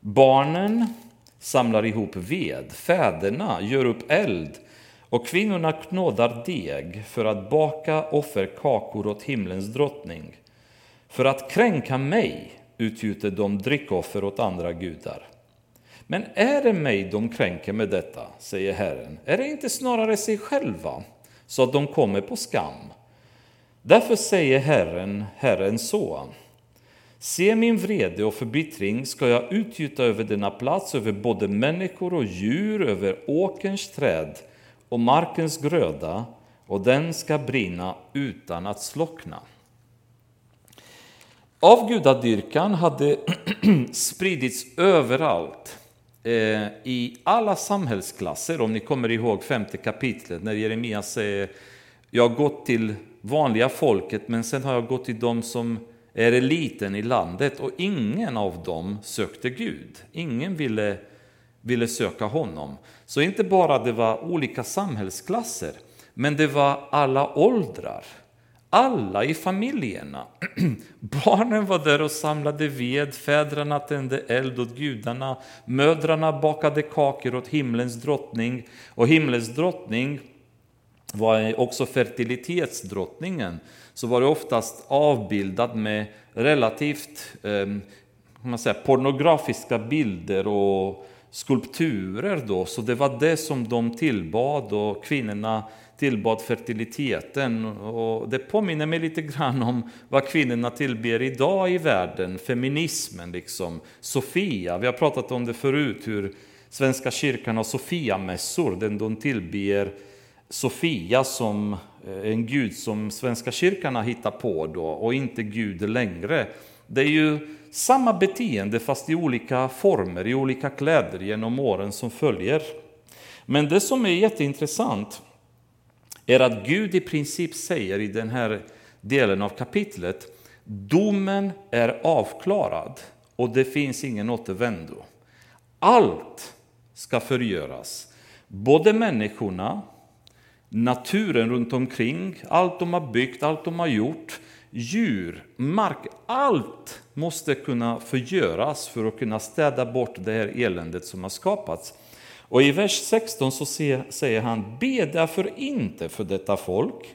Barnen samlar ihop ved, fäderna gör upp eld och kvinnorna knådar deg för att baka offerkakor åt himlens drottning. För att kränka mig utgjuter de drickoffer åt andra gudar. Men är det mig de kränker med detta, säger Herren, är det inte snarare sig själva, så att de kommer på skam? Därför säger Herren, Herren så. Se min vrede och förbittring ska jag utgjuta över denna plats, över både människor och djur, över åkerns träd och markens gröda, och den ska brinna utan att slockna. Avgudadyrkan hade spridits överallt eh, i alla samhällsklasser. Om ni kommer ihåg femte kapitlet när Jeremia säger jag har gått till vanliga folket men sen har jag gått till de som är eliten i landet och ingen av dem sökte Gud. Ingen ville, ville söka honom. Så inte bara det var olika samhällsklasser, men det var alla åldrar. Alla i familjerna. Barnen var där och samlade ved, fäderna tände eld åt gudarna, mödrarna bakade kakor åt himlens drottning och himlens drottning var också fertilitetsdrottningen, så var det oftast avbildat med relativt eh, man säger, pornografiska bilder och skulpturer. Då. Så det var det som de tillbad och kvinnorna tillbad fertiliteten. Och det påminner mig lite grann om vad kvinnorna tillber idag i världen, feminismen. Liksom. Sofia, vi har pratat om det förut, hur Svenska kyrkan har Sofiamässor, den de tillber Sofia som eh, en gud som Svenska kyrkan har hittat på då och inte Gud längre. Det är ju samma beteende fast i olika former, i olika kläder genom åren som följer. Men det som är jätteintressant är att Gud i princip säger i den här delen av kapitlet, domen är avklarad och det finns ingen återvändo. Allt ska förgöras, både människorna, naturen runt omkring, allt de har byggt, allt de har gjort, djur, mark, allt måste kunna förgöras för att kunna städa bort det här eländet som har skapats. Och i vers 16 så säger han, be därför inte för detta folk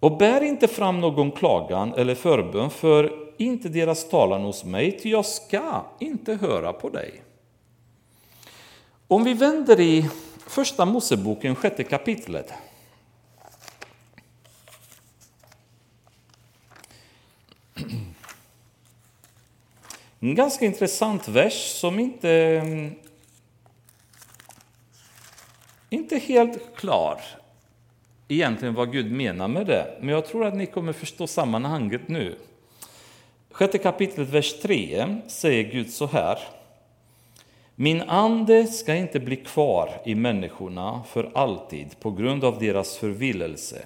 och bär inte fram någon klagan eller förbön för inte deras talan hos mig, ty jag ska inte höra på dig. Om vi vänder i Första Moseboken, sjätte kapitlet. En ganska intressant vers som inte mm, inte helt klar egentligen vad Gud menar med det, men jag tror att ni kommer förstå sammanhanget nu. Sjätte kapitlet, vers 3 säger Gud så här. Min ande ska inte bli kvar i människorna för alltid på grund av deras förvillelse.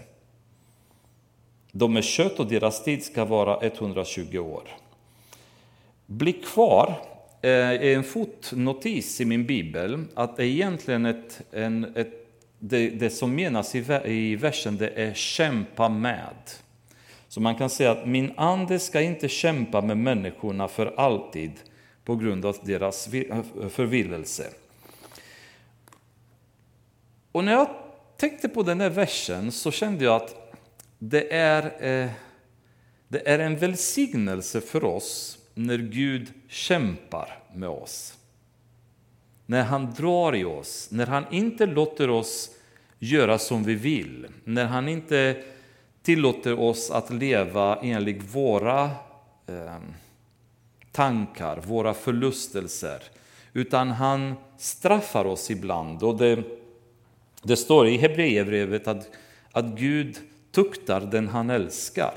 De är kött och deras tid ska vara 120 år. Bli kvar eh, är en fotnotis i min bibel att det egentligen ett, en, ett, det, det, som menas i, i versen det är kämpa med. Så man kan säga att min ande ska inte kämpa med människorna för alltid på grund av deras eh, förvillelse. Och när jag tänkte på den här versen så kände jag att det är, eh, det är en välsignelse för oss när Gud kämpar med oss. När han drar i oss, när han inte låter oss göra som vi vill, när han inte tillåter oss att leva enligt våra eh, tankar, våra förlustelser, utan han straffar oss ibland. Och det, det står i Hebreerbrevet att, att Gud tuktar den han älskar.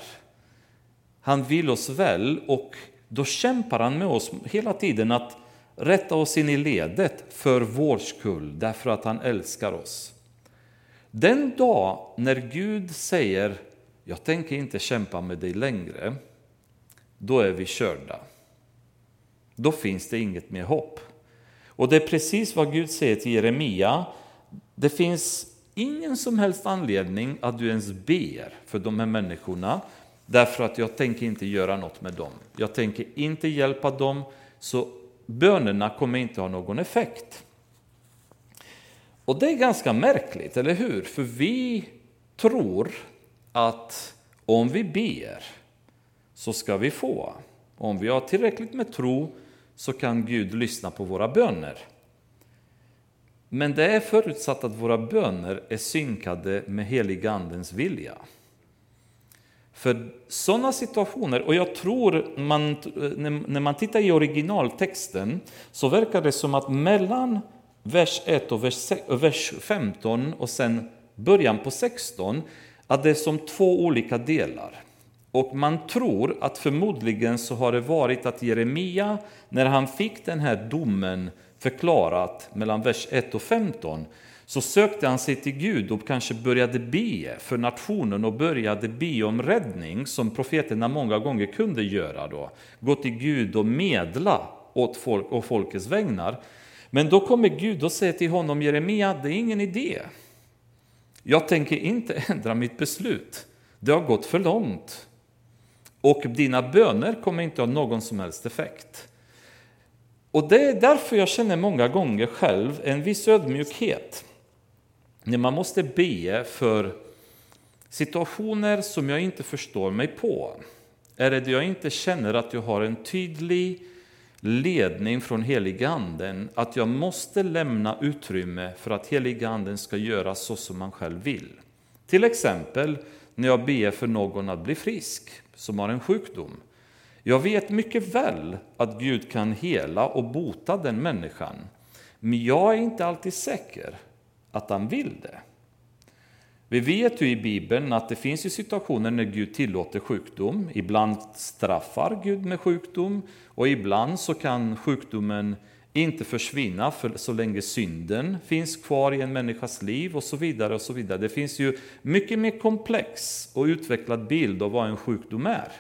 Han vill oss väl och då kämpar han med oss hela tiden att rätta oss in i ledet för vår skull, därför att han älskar oss. Den dag när Gud säger jag tänker inte kämpa med dig längre, då är vi körda. Då finns det inget mer hopp. Och det är precis vad Gud säger till Jeremia. Det finns ingen som helst anledning att du ens ber för de här människorna. därför att jag tänker inte göra något med dem. Jag tänker inte hjälpa dem, så bönerna kommer inte ha någon effekt. Och det är ganska märkligt, eller hur? För vi tror att om vi ber så ska vi få. Om vi har tillräckligt med tro så kan Gud lyssna på våra böner. Men det är förutsatt att våra böner är synkade med heligandens vilja. För sådana situationer, och jag tror man, när man tittar i originaltexten så verkar det som att mellan vers 1 och vers 15 och sen början på 16 att det är som två olika delar. Och man tror att förmodligen så har det varit att Jeremia, när han fick den här domen förklarat mellan vers 1 och 15, så sökte han sig till Gud och kanske började be för nationen och började be om räddning som profeterna många gånger kunde göra då. Gå till Gud och medla åt folk och folkets vägnar. Men då kommer Gud och säger till honom, Jeremia, det är ingen idé. Jag tänker inte ändra mitt beslut. Det har gått för långt. Och dina böner kommer inte ha någon som helst effekt. Och det är därför jag känner många gånger själv en viss ödmjukhet. När man måste be för situationer som jag inte förstår mig på. Är det jag inte känner att jag har en tydlig ledning från heliganden att jag måste lämna utrymme för att heliganden ska göra så som man själv vill. Till exempel när jag ber för någon att bli frisk som har en sjukdom. Jag vet mycket väl att Gud kan hela och bota den människan, men jag är inte alltid säker att han vill det. Vi vet ju i Bibeln att det finns ju situationer när Gud tillåter sjukdom. Ibland straffar Gud med sjukdom och ibland så kan sjukdomen inte försvinna för så länge synden finns kvar i en människas liv och så vidare. och så vidare. Det finns ju mycket mer komplex och utvecklad bild av vad en sjukdom är.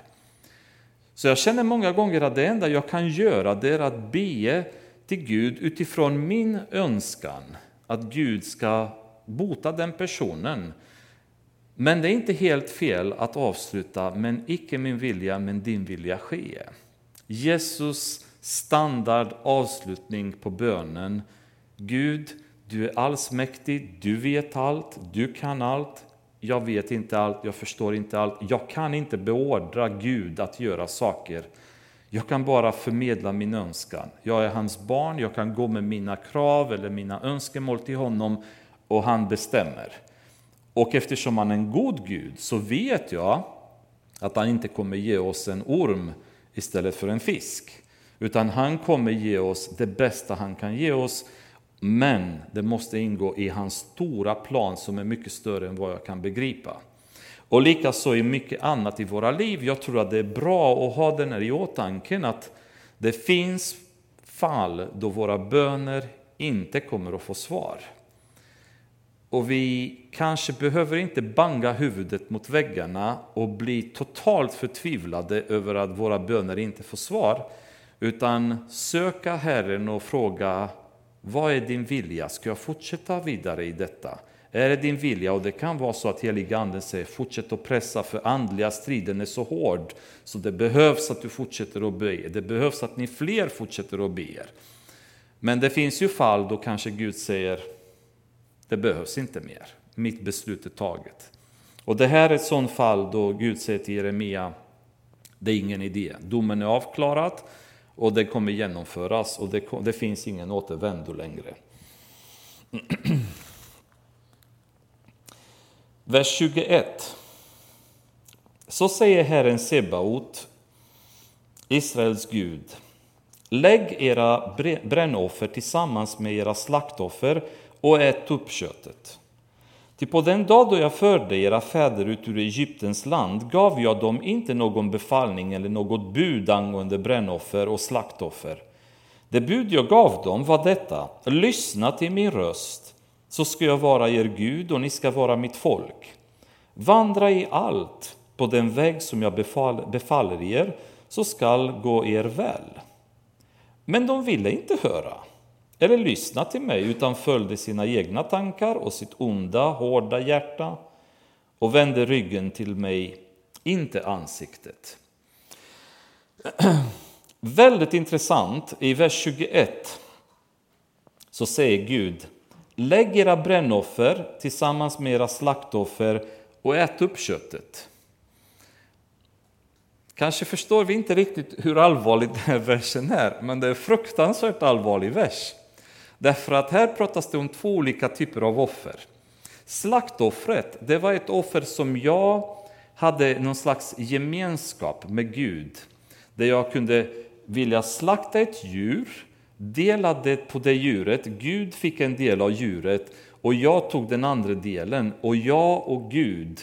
Så jag känner många gånger att det enda jag kan göra det är att be till Gud utifrån min önskan att Gud ska bota den personen. Men det är inte helt fel att avsluta, men icke min vilja, men din vilja ske. Jesus standard avslutning på bönen. Gud, du är allsmäktig, du vet allt, du kan allt. Jag vet inte allt, jag förstår inte allt. Jag kan inte beordra Gud att göra saker. Jag kan bara förmedla min önskan. Jag är hans barn, jag kan gå med mina krav eller mina önskemål till honom och han bestämmer. Och eftersom han är en god Gud så vet jag att han inte kommer ge oss en orm istället för en fisk. Utan han kommer ge oss det bästa han kan ge oss. Men det måste ingå i hans stora plan som är mycket större än vad jag kan begripa. Och likaså i mycket annat i våra liv. Jag tror att det är bra att ha den här i åtanke att det finns fall då våra böner inte kommer att få svar. Och vi kanske behöver inte banga huvudet mot väggarna och bli totalt förtvivlade över att våra böner inte får svar. Utan söka Herren och fråga, vad är din vilja? Ska jag fortsätta vidare i detta? Är det din vilja? Och det kan vara så att heliga Anden säger, fortsätt att pressa för andliga striden är så hård. Så det behövs att du fortsätter att be. Det behövs att ni fler fortsätter att be. Men det finns ju fall då kanske Gud säger, det behövs inte mer. Mitt beslut är taget. Och det här är ett sådant fall då Gud säger till Jeremia, det är ingen idé. Domen är avklarad och det kommer genomföras och det, det finns ingen återvändo längre. Vers 21. Så säger Herren Sebaot, Israels Gud. Lägg era brännoffer tillsammans med era slaktoffer och ät upp köttet. Ty på den dag då jag förde era fäder ut ur Egyptens land gav jag dem inte någon befallning eller något bud angående brännoffer och slaktoffer. Det bud jag gav dem var detta, lyssna till min röst, så ska jag vara er Gud och ni ska vara mitt folk. Vandra i allt på den väg som jag befall, befaller er, så skall gå er väl. Men de ville inte höra eller lyssna till mig utan följde sina egna tankar och sitt onda, hårda hjärta och vände ryggen till mig inte ansiktet. Väldigt intressant, i vers 21 så säger Gud Lägg era brännoffer tillsammans med era slaktoffer och ät upp köttet. Kanske förstår vi inte riktigt hur allvarlig den här versen är, men det är en fruktansvärt allvarlig vers. Därför att här pratas det om två olika typer av offer. Slaktoffret, det var ett offer som jag hade någon slags gemenskap med Gud. Där jag kunde vilja slakta ett djur, dela det på det djuret, Gud fick en del av djuret och jag tog den andra delen och jag och Gud,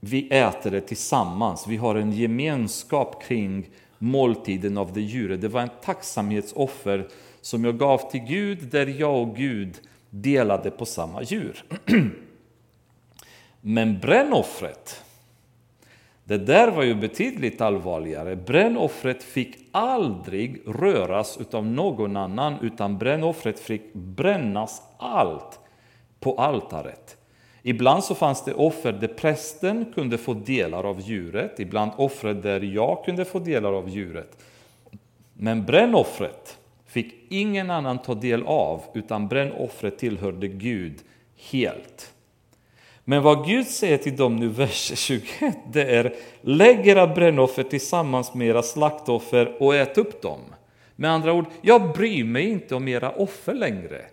vi äter det tillsammans. Vi har en gemenskap kring måltiden av det djuret. Det var en tacksamhetsoffer som jag gav till Gud där jag och Gud delade på samma djur. Men brännoffret, det där var ju betydligt allvarligare. Brännoffret fick aldrig röras av någon annan, utan brännoffret fick brännas allt på altaret. Ibland så fanns det offer där prästen kunde få delar av djuret, ibland offer där jag kunde få delar av djuret. Men brännoffret fick ingen annan ta del av, utan brännoffret tillhörde Gud helt. Men vad Gud säger till dem nu, vers 21, det är lägg era brännoffer tillsammans med era slaktoffer och ät upp dem. Med andra ord, jag bryr mig inte om era offer längre.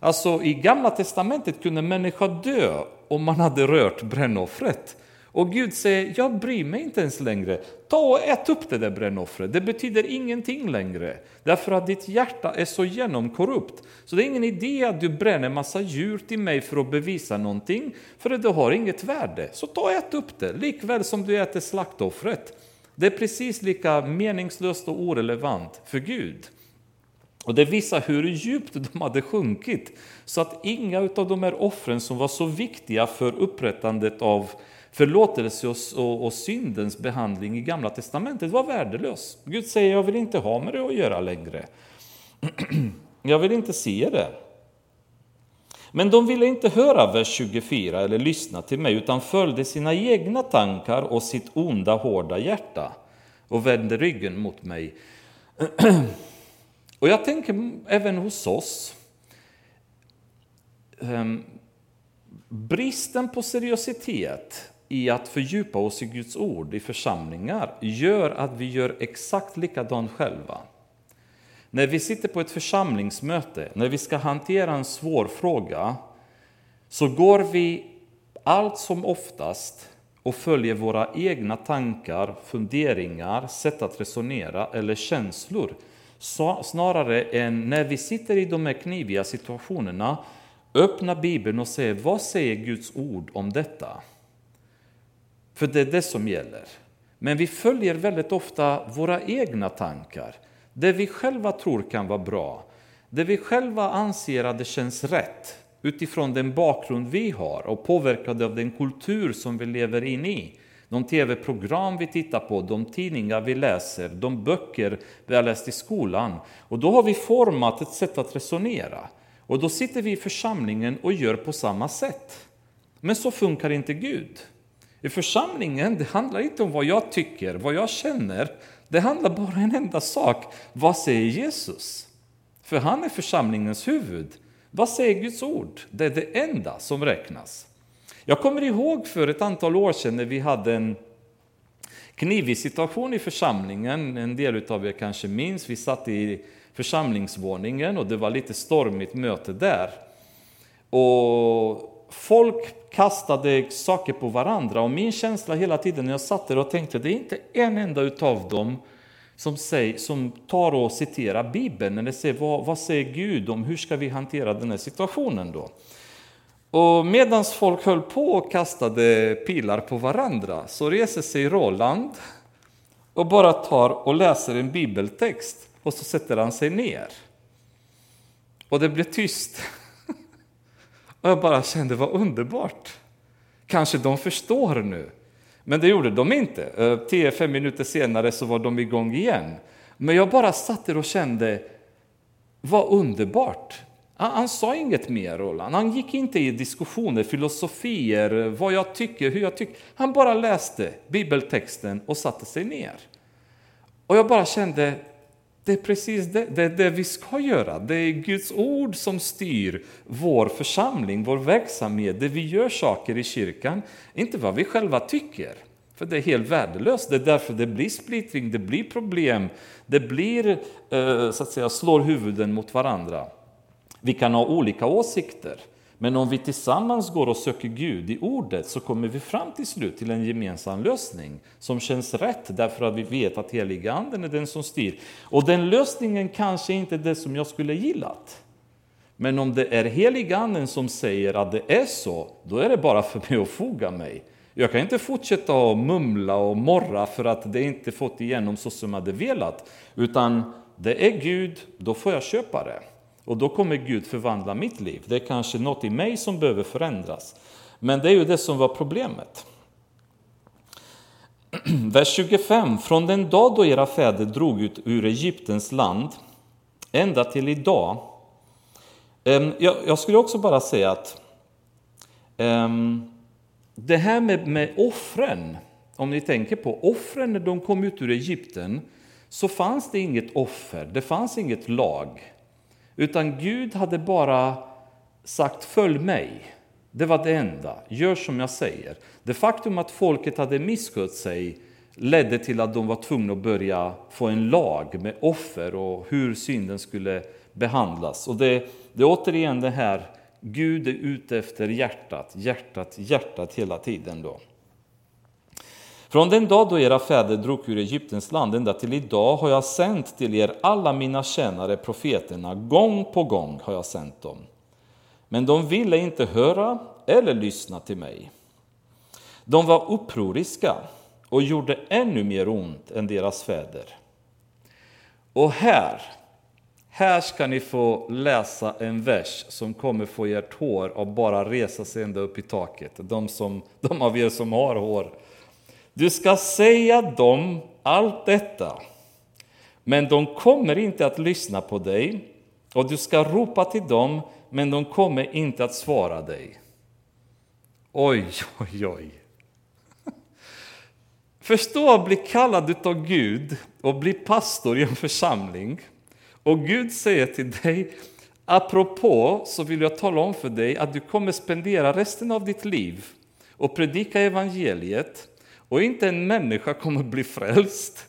Alltså i Gamla Testamentet kunde människa dö om man hade rört brännoffret. Och Gud säger, jag bryr mig inte ens längre. Ta och ät upp det där brännoffret, det betyder ingenting längre. Därför att ditt hjärta är så genomkorrupt. Så det är ingen idé att du bränner massa djur till mig för att bevisa någonting, för det har inget värde. Så ta och ät upp det, likväl som du äter slaktoffret. Det är precis lika meningslöst och orelevant för Gud. Och det visar hur djupt de hade sjunkit, så att inga av de här offren som var så viktiga för upprättandet av förlåtelse och, och, och, syndens behandling i Gamla Testamentet var värdelös. Gud säger, jag vill inte ha med det att göra längre. jag vill inte se det. Men de ville inte höra vers 24 eller lyssna till mig, utan följde sina egna tankar och sitt onda, hårda hjärta och vände ryggen mot mig. och jag tänker även hos oss, ehm, bristen på seriositet i att fördjupa oss i Guds ord i församlingar gör att vi gör exakt likadant själva. När vi sitter på ett församlingsmöte, när vi ska hantera en svår fråga, så går vi allt som oftast och följer våra egna tankar, funderingar, sätt att resonera eller känslor. Snarare än när vi sitter i de här kniviga situationerna, öppna Bibeln och säger vad säger Guds ord om detta? För det är det som gäller. Men vi följer väldigt ofta våra egna tankar. Det vi själva tror kan vara bra. Det vi själva anser att det känns rätt utifrån den bakgrund vi har och påverkade av den kultur som vi lever in i. De tv-program vi tittar på, de tidningar vi läser, de böcker vi har läst i skolan. Och då har vi format ett sätt att resonera. Och då sitter vi i församlingen och gör på samma sätt. Men så funkar inte Gud. I församlingen, det handlar inte om vad jag tycker, vad jag känner. Det handlar bara om en enda sak. Vad säger Jesus? För han är församlingens huvud. Vad säger Guds ord? Det är det enda som räknas. Jag kommer ihåg för ett antal år sedan när vi hade en knivig situation i församlingen. En del av er kanske minns, vi satt i församlingsvåningen och det var lite stormigt möte där. Och folk kastade saker på varandra och min känsla hela tiden när jag satt där och tänkte, det är inte en enda utav dem som, säger, som tar och citerar Bibeln, eller säger vad, vad säger Gud om hur ska vi hantera den här situationen då? Och medan folk höll på och kastade pilar på varandra så reser sig Roland och bara tar och läser en bibeltext och så sätter han sig ner. Och det blir tyst. Och jag bara kände, vad underbart. Kanske de förstår nu. Men det gjorde de inte. Eh, 10-5 minuter senare så var de igång igen. Men jag bara satt där och kände, vad underbart. Han, han sa inget mer, Roland. Han gick inte i diskussioner, filosofier, vad jag tycker, hur jag tycker. Han bara läste bibeltexten och satte sig ner. Och jag bara kände, det är precis det, det, det vi ska göra. Det är Guds ord som styr vår församling, vår verksamhet, det vi gör saker i kyrkan, inte vad vi själva tycker. För det är helt värdelöst. Det är därför det blir splittring, det blir problem, det blir eh, så att säga slår huvuden mot varandra. Vi kan ha olika åsikter, men om vi tillsammans går och söker Gud i ordet så kommer vi fram till slut till en gemensam lösning som känns rätt därför att vi vet att heliga anden är den som styr. Och den lösningen kanske inte är det som jag skulle gillat. Men om det är heliga anden som säger att det är så, då är det bara för mig att foga mig. Jag kan inte fortsätta att mumla och morra för att det inte fått igenom så som jag hade velat. Utan det är Gud, då får jag köpa det. Och då kommer Gud förvandla mitt liv. Det är kanske något i mig som behöver förändras. Men det är ju det som var problemet. Vers 25. Från den dag då era fäder drog ut ur Egyptens land ända till idag. Jag skulle också bara säga att det här med, med offren, om ni tänker på offren när de kom ut ur Egypten, så fanns det inget offer, det fanns inget lag. Utan Gud hade bara sagt följ mig. Det var det enda. Gör som jag säger. Det faktum att folket hade misskött sig ledde till att de var tvungna att börja få en lag med offer och hur synden skulle behandlas. Och det, det är återigen det här, Gud är ute efter hjärtat, hjärtat, hjärtat hela tiden. då. Från den dag då era fäder drog ur Egyptens land ända till idag har jag sänt till er alla mina tjänare profeterna, gång på gång har jag sänt dem. Men de ville inte höra eller lyssna till mig. De var upproriska och gjorde ännu mer ont än deras fäder. Och här, här ska ni få läsa en vers som kommer få ert hår att bara resa sig ända upp i taket. De, som, de av er som har hår. Du ska säga dem allt detta, men de kommer inte att lyssna på dig och du ska ropa till dem, men de kommer inte att svara dig. Oj, oj, oj. Förstå att bli kallad av Gud och bli pastor i en församling och Gud säger till dig, apropå så vill jag tala om för dig att du kommer spendera resten av ditt liv och predika evangeliet och inte en människa kommer bli frälst.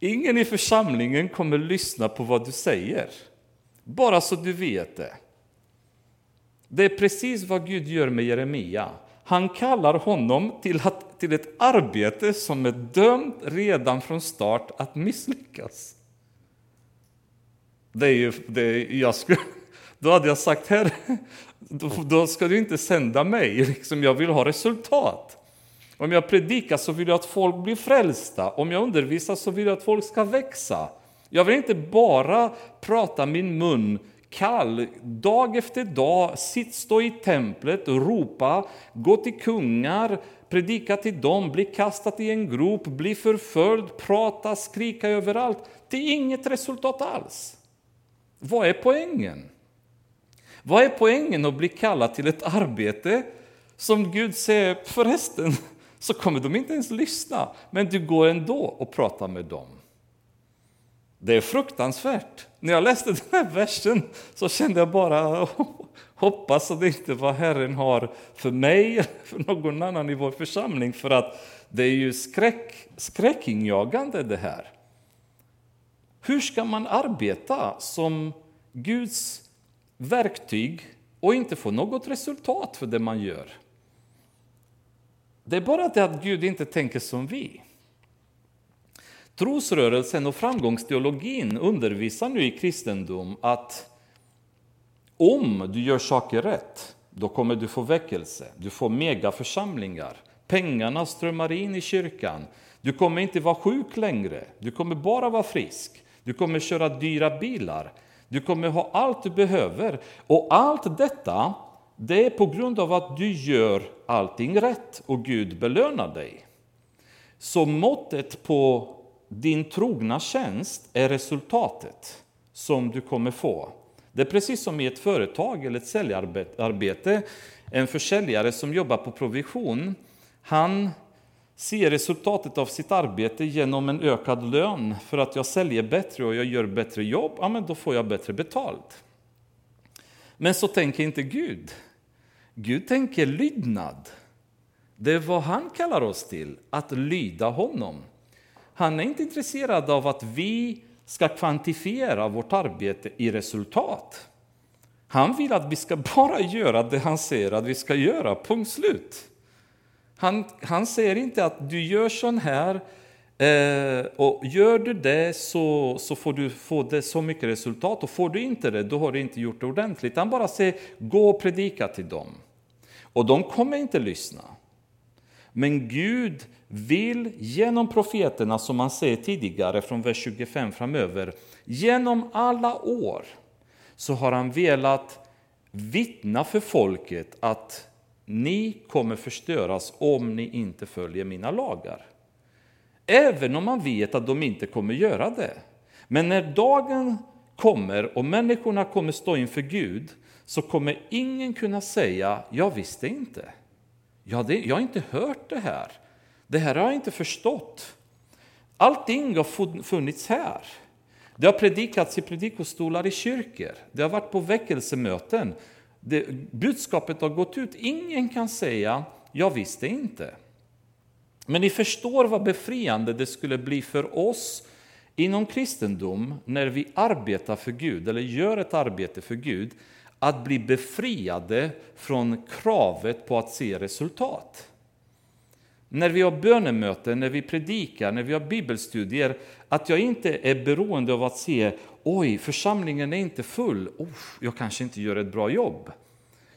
Ingen i församlingen kommer lyssna på vad du säger. Bara så du vet det. Det är precis vad Gud gör med Jeremia. Han kallar honom till, att, till ett arbete som är dömt redan från start att misslyckas. Det är ju, det jag skulle, då hade jag sagt, här, då, då ska du inte sända mig, liksom, jag vill ha resultat. Om jag predikar så vill jag att folk blir frälsta. Om jag undervisar så vill jag att folk ska växa. Jag vill inte bara prata min mun kall, dag efter dag, sitt, stå i templet, ropa, gå till kungar, predika till dem, bli kastad i en grop, bli förföljd, prata, skrika överallt. Det är inget resultat alls. Vad är poängen? Vad är poängen att bli kallad till ett arbete som Gud säger, förresten, så kommer de inte ens lyssna. Men du går ändå och pratar med dem. Det är fruktansvärt. När jag läste den här versen så kände jag bara hoppas att det inte var Herren har för mig eller för någon annan i vår församling. För att det är ju skräck, skräckinjagande det här. Hur ska man arbeta som Guds verktyg och inte få något resultat för det man gör? Det är bara det att Gud inte tänker som vi. Trosrörelsen och framgångsteologin undervisar nu i kristendom att om du gör saker rätt, då kommer du få väckelse. Du får megaförsamlingar. Pengarna strömmar in i kyrkan. Du kommer inte vara sjuk längre. Du kommer bara vara frisk. Du kommer köra dyra bilar. Du kommer ha allt du behöver. Och allt detta det är på grund av att du gör allting rätt och Gud belönar dig. Så måttet på din trogna tjänst är resultatet som du kommer få. Det är precis som i ett företag eller ett säljarbete. En försäljare som jobbar på provision, han ser resultatet av sitt arbete genom en ökad lön. För att jag säljer bättre och jag gör bättre jobb, ja men då får jag bättre betalt. Men så tänker inte Gud. Gud tänker lydnad. Det är vad han kallar oss till, att lyda honom. Han är inte intresserad av att vi ska kvantifiera vårt arbete i resultat. Han vill att vi ska bara göra det han säger att vi ska göra, punkt slut. Han, han säger inte att du gör så här eh, och gör du det så, så får du få det så mycket resultat och får du inte det då har du inte gjort det ordentligt. Han bara säger gå och predika till dem. Och de kommer inte lyssna. Men Gud vill genom profeterna, som man säger tidigare från vers 25 framöver, genom alla år så har han velat vittna för folket att ni kommer förstöras om ni inte följer mina lagar. Även om man vet att de inte kommer göra det. Men när dagen kommer och människorna kommer stå inför Gud så kommer ingen kunna säga jag visste inte. Ja, det, jag har inte hört det här. Det här har jag inte förstått. Allting har funnits här. Det har predikats i predikostolar i kyrkor. Det har varit på väckelsemöten. Det, budskapet har gått ut. Ingen kan säga jag visste inte. Men ni förstår vad befriande det skulle bli för oss inom kristendom när vi arbetar för Gud, eller gör ett arbete för Gud, att bli befriade från kravet på att se resultat. När vi har bönemöten, när vi predikar, när vi har bibelstudier, att jag inte är beroende av att se oj, församlingen är inte full, Uff, jag kanske inte gör ett bra jobb.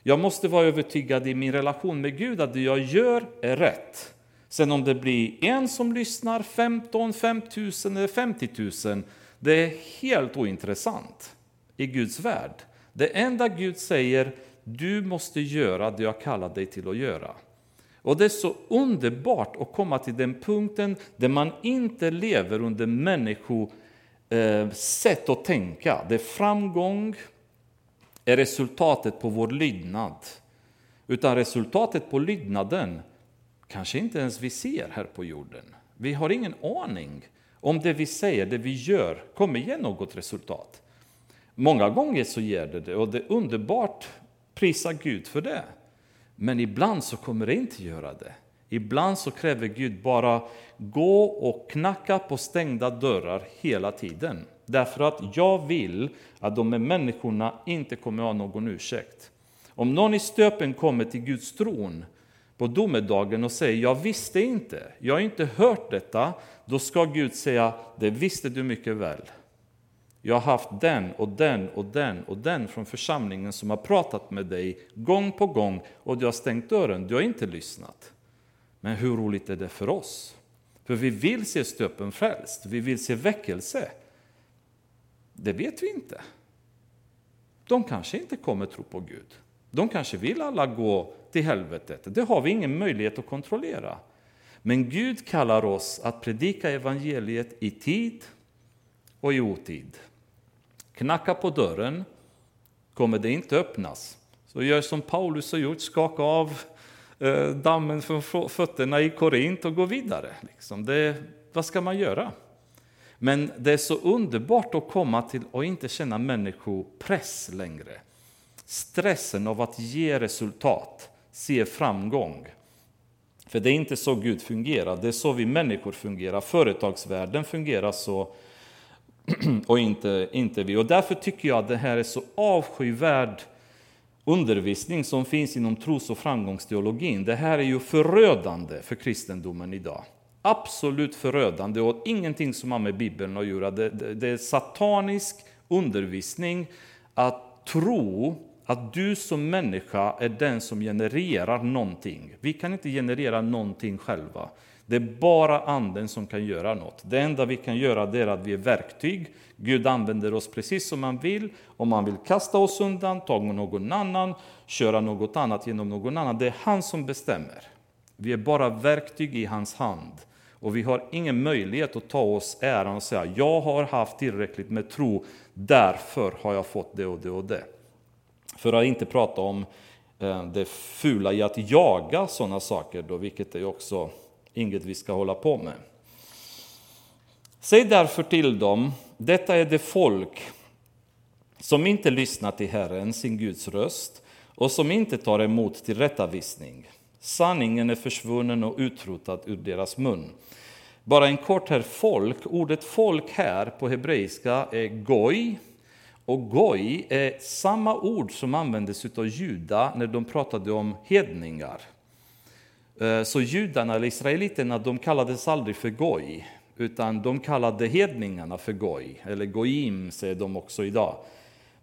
Jag måste vara övertygad i min relation med Gud att det jag gör är rätt. Sen om det blir en som lyssnar, 15, 5 000 eller 50 000, det är helt ointressant i Guds värld. Det enda Gud säger, du måste göra det jag kallar dig till att göra. Och det är så underbart att komma till den punkten där man inte lever under människosätt eh, sätt att tänka. Det framgång är resultatet på vår lydnad. Utan resultatet på lydnaden kanske inte ens vi ser här på jorden. Vi har ingen aning om det vi säger, det vi gör, kommer ge något resultat. Många gånger så ger det det och det är underbart, prisa Gud för det. Men ibland så kommer det inte göra det. Ibland så kräver Gud bara gå och knacka på stängda dörrar hela tiden. Därför att jag vill att de här människorna inte kommer ha någon ursäkt. Om någon i stöpen kommer till Guds tron på domedagen och säger jag visste inte, jag har inte hört detta, då ska Gud säga det visste du mycket väl. Jag har haft den och den och den och den från församlingen som har pratat med dig gång på gång och du har stängt dörren, du har inte lyssnat. Men hur roligt är det för oss? För vi vill se stöpen frälst, vi vill se väckelse. Det vet vi inte. De kanske inte kommer tro på Gud. De kanske vill alla gå till helvetet. Det har vi ingen möjlighet att kontrollera. Men Gud kallar oss att predika evangeliet i tid och i otid. Knacka på dörren, kommer det inte öppnas. Så gör som Paulus har gjort, skaka av eh, dammen från fötterna i Korint och gå vidare. Liksom. Det, vad ska man göra? Men det är så underbart att komma till och inte känna människopress längre. Stressen av att ge resultat, se framgång. För det är inte så Gud fungerar, det är så vi människor fungerar. Företagsvärlden fungerar så och inte, inte vi. Och därför tycker jag att det här är så avskyvärd undervisning som finns inom tros och framgångsteologin. Det här är ju förödande för kristendomen idag. Absolut förödande och ingenting som har med Bibeln att göra. Det, det, det är satanisk undervisning att tro att du som människa är den som genererar någonting. Vi kan inte generera någonting själva. Det är bara anden som kan göra något. Det enda vi kan göra är att vi är verktyg. Gud använder oss precis som han vill. Om han vill kasta oss undan, ta någon annan, köra något annat genom någon annan. Det är han som bestämmer. Vi är bara verktyg i hans hand. Och vi har ingen möjlighet att ta oss äran och säga jag har haft tillräckligt med tro, därför har jag fått det och det och det. För att inte prata om eh, det fula i att jaga sådana saker, då, vilket är också inget vi ska hålla på med. Säg därför till dem, detta är det folk som inte lyssnar till Herren, sin Guds röst, och som inte tar emot tillrättavisning. Sanningen är försvunnen och utrotad ur deras mun. Bara en kort här folk. Ordet folk här på hebreiska är goj. Och goj är samma ord som användes av judar när de pratade om hedningar. Eh, så judarna, eller israeliterna, de kallades aldrig för goj, utan de kallade hedningarna för goj, eller goim säger de också idag.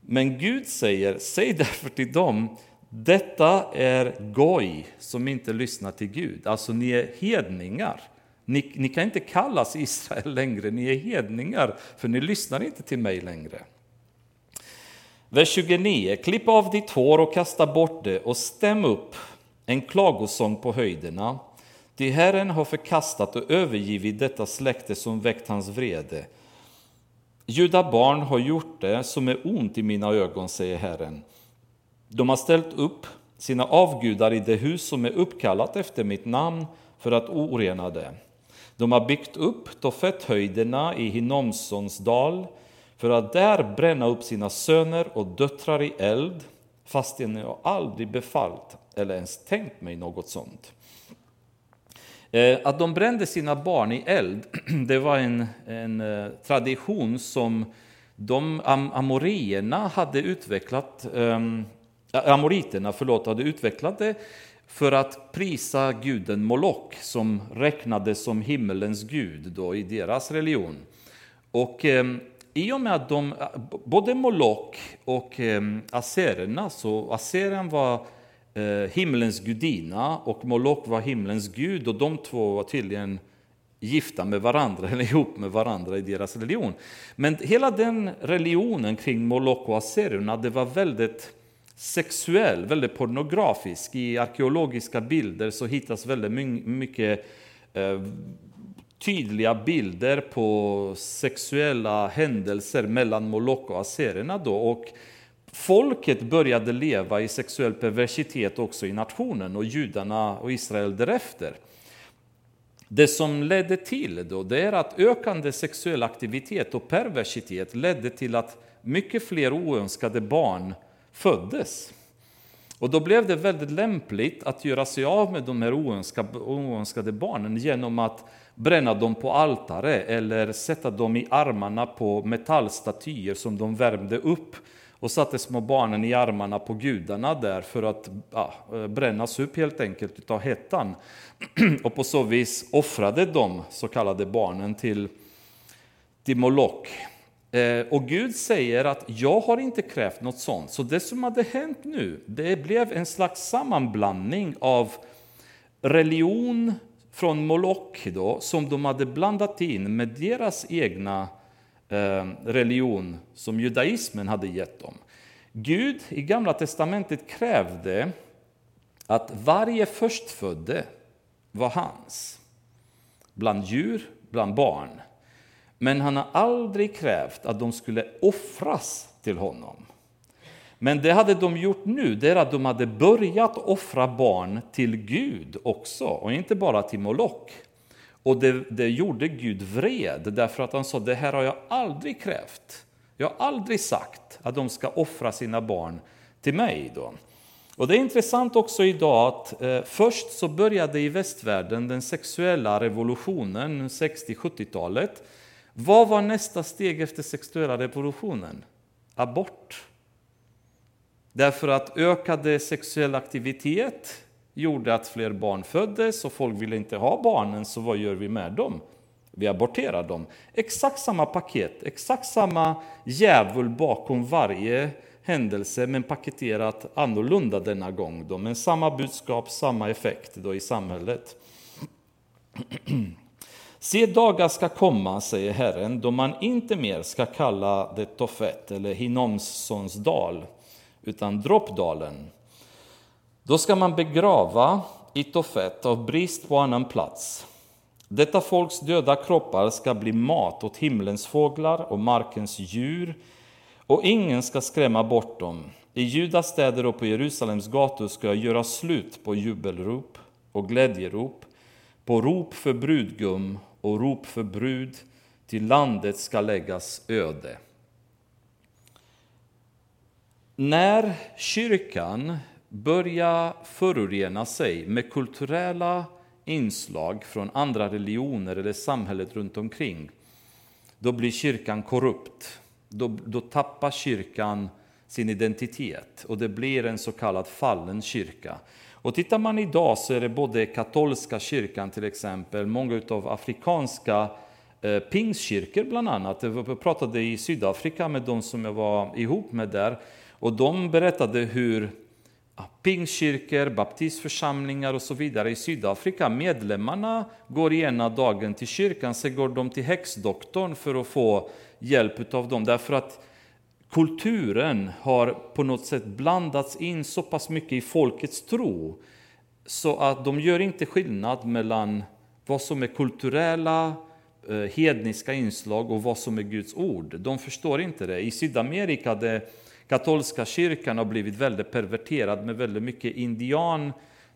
Men Gud säger, säg därför till dem, detta är goj som inte lyssnar till Gud. Alltså ni är hedningar. Ni, ni, kan inte kallas Israel längre, ni är hedningar, för ni lyssnar inte till mig längre. Vers 29. Klipp av ditt hår och kasta bort det och stäm upp en klagosång på höjderna. Ty Herren har förkastat och övergivit detta släkte som väckt hans vrede. Juda barn har gjort det som är ont i mina ögon, säger Herren. De har ställt upp sina avgudar i det hus som är uppkallat efter mitt namn för att orena det. De har byggt upp Tofethöjderna i Hinomsons dal för att där bränna upp sina söner och döttrar i eld, fastän jag aldrig befallt eller ens tänkt mig något sånt. Eh, att de brände sina barn i eld, det var en, en eh, tradition som de amorierna hade utvecklat, um, amoriterna förlåt, hade utvecklat det för att prisa guden Moloch som räknades som himmelens gud då i deras religion. Och ehm, i och med att de, både Moloch och eh, assererna, så aseren var eh, himmelens gudinna och Moloch var himlens gud och de två var tydligen gifta med varandra eller ihop med varandra i deras religion. Men hela den religionen kring Moloch och asererna det var väldigt sexuell, väldigt pornografisk. I arkeologiska bilder så hittas väldigt mycket eh, tydliga bilder på sexuella händelser mellan Moloch och asserierna. Då. Och folket började leva i sexuell perversitet också i nationen och judarna och Israel därefter. Det som ledde till då, det är att ökande sexuell aktivitet och perversitet ledde till att mycket fler oönskade barn föddes. Och då blev det väldigt lämpligt att göra sig av med de här oönskade barnen genom att bränna dem på altare eller sätta dem i armarna på metallstatyer som de värmde upp och satte små barnen i armarna på gudarna där för att ja, brännas upp helt enkelt av hettan. Och på så vis offrade de så kallade barnen till, till Moloch. Eh, och Gud säger att jag har inte krävt något sånt. Så det som hade hänt nu, det blev en slags sammanblandning av religion från Moloch då, som de hade blandat in med deras egna eh, religion som judaismen hade gett dem. Gud i Gamla testamentet krävde att varje förstfödde var hans, bland djur, bland barn. Men han har aldrig krävt att de skulle offras till honom. Men det hade de gjort nu, det är att de hade börjat offra barn till Gud också, och inte bara till Moloch. Och det, det gjorde Gud vred, därför att han sa det här har jag aldrig krävt. Jag har aldrig sagt att de ska offra sina barn till mig. Då. Och Det är intressant också idag att eh, först så började i västvärlden den sexuella revolutionen, 60-70-talet, vad var nästa steg efter sexuella revolutionen? Abort. Därför att ökade sexuell aktivitet gjorde att fler barn föddes och folk ville inte ha barnen, så vad gör vi med dem? Vi aborterar dem. Exakt samma paket, exakt samma djävul bakom varje händelse, men paketerat annorlunda denna gång. Då. Men samma budskap, samma effekt då i samhället. Se, dagar ska komma, säger Herren, då man inte mer ska kalla det Tofet eller Hinnomsons dal, utan Droppdalen. Då ska man begrava i Tofet av brist på annan plats. Detta folks döda kroppar ska bli mat åt himlens fåglar och markens djur, och ingen ska skrämma bort dem. I Judas städer och på Jerusalems gator ska jag göra slut på jubelrop och glädjerop, på rop för brudgum och rop för brud, till landet ska läggas öde. När kyrkan börjar förorena sig med kulturella inslag från andra religioner eller samhället runt omkring, då blir kyrkan korrupt. Då, då tappar kyrkan sin identitet och det blir en så kallad fallen kyrka. Och tittar man idag så är det både katolska kyrkan till exempel, många av afrikanska eh, pingstkyrkor bland annat. Jag pratade i Sydafrika med de som jag var ihop med där och de berättade hur pingstkyrkor, baptistförsamlingar och så vidare i Sydafrika, medlemmarna går ena dagen till kyrkan, sen går de till häxdoktorn för att få hjälp av dem. Därför att kulturen har på något sätt blandats in så pass mycket i folkets tro så att de gör inte skillnad mellan vad som är kulturella, eh, hedniska inslag och vad som är Guds ord. De förstår inte det. I Sydamerika, där katolska kyrkan har blivit väldigt perverterad med väldigt mycket indian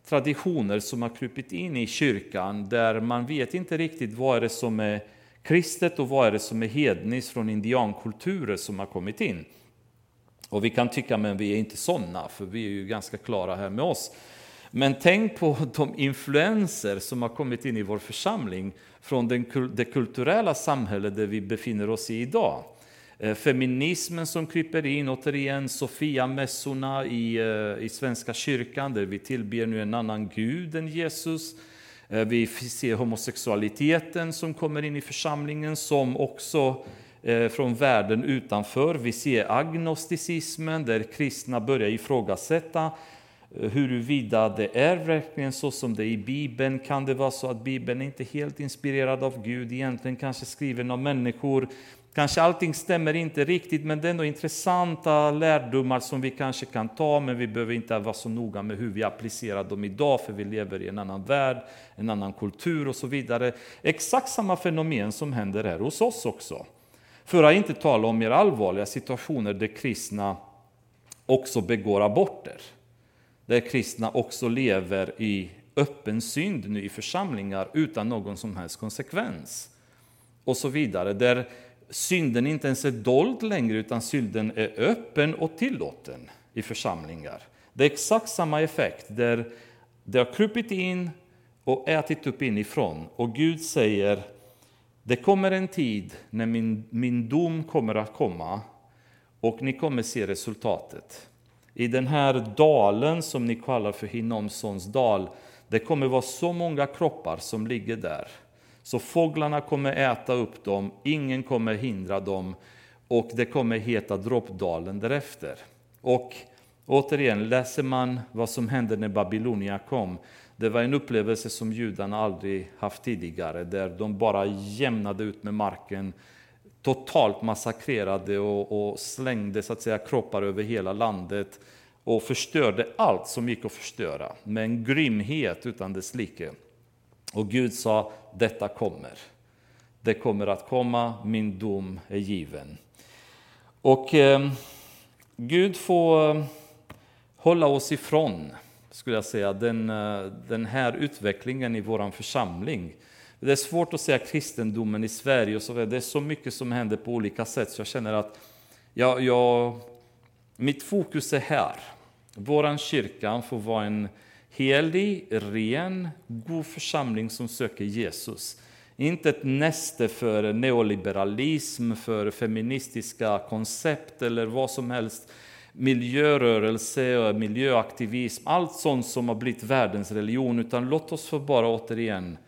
traditioner som har krupit in i kyrkan, där man vet inte riktigt vad är det som är kristet och vad är det som är hedniskt från indiankulturer som har kommit in. Och vi kan tycka, men vi är inte sådana, för vi är ju ganska klara här med oss. Men tänk på de influenser som har kommit in i vår församling från den, det kulturella samhälle där vi befinner oss i idag. Eh, feminismen som kryper in, återigen Sofia-mässorna i, eh, i Svenska kyrkan där vi tillber nu en annan gud än Jesus. Eh, vi ser homosexualiteten som kommer in i församlingen som också från världen utanför. Vi ser agnosticismen där kristna börjar ifrågasätta huruvida det är verkligen så som det är i Bibeln. Kan det vara så att Bibeln inte är helt inspirerad av Gud, egentligen kanske skriven av människor Kanske allting stämmer inte riktigt, men det är ändå intressanta lärdomar som vi kanske kan ta, men vi behöver inte vara så noga med hur vi applicerar dem idag, för vi lever i en annan värld, en annan kultur och så vidare. Exakt samma fenomen som händer här hos oss också. För att inte tala om mer allvarliga situationer där kristna också begår aborter. Där kristna också lever i öppen synd nu i församlingar utan någon som helst konsekvens. Och så vidare. Där synden inte ens är dold längre, utan synden är öppen och tillåten i församlingar. Det är exakt samma effekt, där det har krupit in och ätit upp inifrån. Och Gud säger, det kommer en tid när min, min dom kommer att komma och ni kommer se resultatet. I den här dalen som ni kallar för Hinnomsons dal, det kommer vara så många kroppar som ligger där så fåglarna kommer äta upp dem, ingen kommer hindra dem och det kommer heta Droppdalen därefter. Och återigen, läser man vad som hände när Babylonia kom, det var en upplevelse som judarna aldrig haft tidigare, där de bara jämnade ut med marken, totalt massakrerade och, och slängde så att säga, kroppar över hela landet och förstörde allt som gick att förstöra med en grymhet utan dess like. Och Gud sa, detta kommer. Det kommer att komma, min dom är given. Och eh, Gud får eh, hålla oss ifrån, skulle jag säga, den, eh, den här utvecklingen i vår församling. Det är svårt att säga kristendomen i Sverige, och så det är så mycket som händer på olika sätt, så jag känner att jag, jag, mitt fokus är här. Vår kyrka får vara en helig, ren, god församling som söker Jesus. Inte ett näste för neoliberalism, för feministiska koncept eller vad som helst. Miljörörelse och miljöaktivism, allt sånt som har blivit världens religion. Utan låt oss få bara återigen,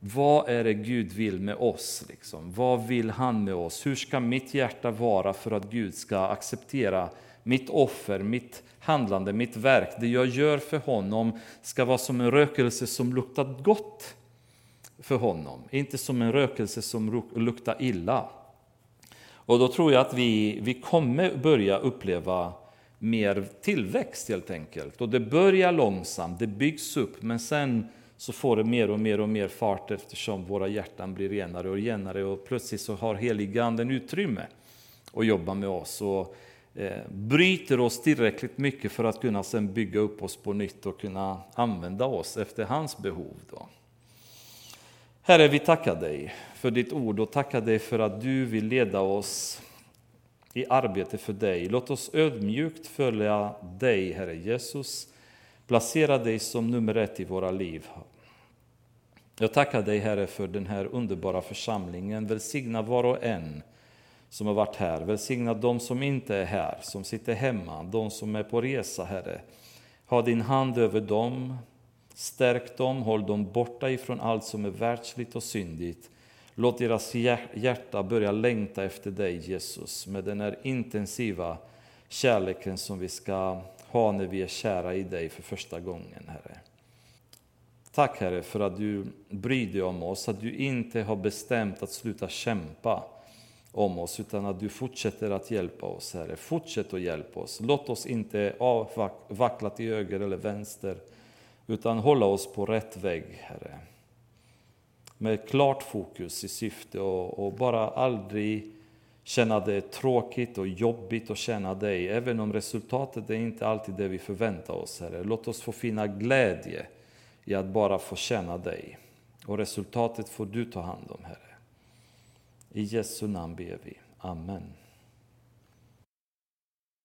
vad är det Gud vill med oss? Liksom? Vad vill han med oss? Hur ska mitt hjärta vara för att Gud ska acceptera mitt offer, mitt handlande, mitt verk, det jag gör för honom ska vara som en rökelse som luktar gott för honom, inte som en rökelse som luktar illa. Och då tror jag att vi, vi kommer börja uppleva mer tillväxt helt enkelt. Och det börjar långsamt, det byggs upp, men sen så får det mer och mer och mer fart eftersom våra hjärtan blir renare och renare och plötsligt så har heliganden utrymme att jobba med oss och Eh, bryter oss tillräckligt mycket för att kunna sen bygga upp oss på nytt och kunna använda oss efter hans behov. Då. Herre, vi tackar dig för ditt ord och tackar dig för att du vill leda oss i arbete för dig. Låt oss ödmjukt följa dig, Herre Jesus. Placera dig som nummer ett i våra liv. Jag tackar dig, Herre, för den här underbara församlingen. Välsigna var och en som har varit här. Välsigna de som inte är här, som sitter hemma, de som är på resa, Herre. Ha din hand över dem. Stärk dem, håll dem borta ifrån allt som är världsligt och syndigt. Låt deras hjärta börja längta efter dig, Jesus, med den här intensiva kärleken som vi ska ha när vi är kära i dig för första gången, Herre. Tack, Herre, för att du bryr dig om oss, att du inte har bestämt att sluta kämpa om oss, utan att du fortsätter att hjälpa oss, Herre. Fortsätt att hjälpa oss. Låt oss inte vackla till höger eller vänster, utan hålla oss på rätt väg, Herre med klart fokus i syfte och, och bara aldrig känna det tråkigt och jobbigt att känna dig, även om resultatet är inte alltid det vi förväntar oss, Herre. Låt oss få finna glädje i att bara få känna dig. Och resultatet får du ta hand om, Herre. I Jesu namn ber vi. Amen.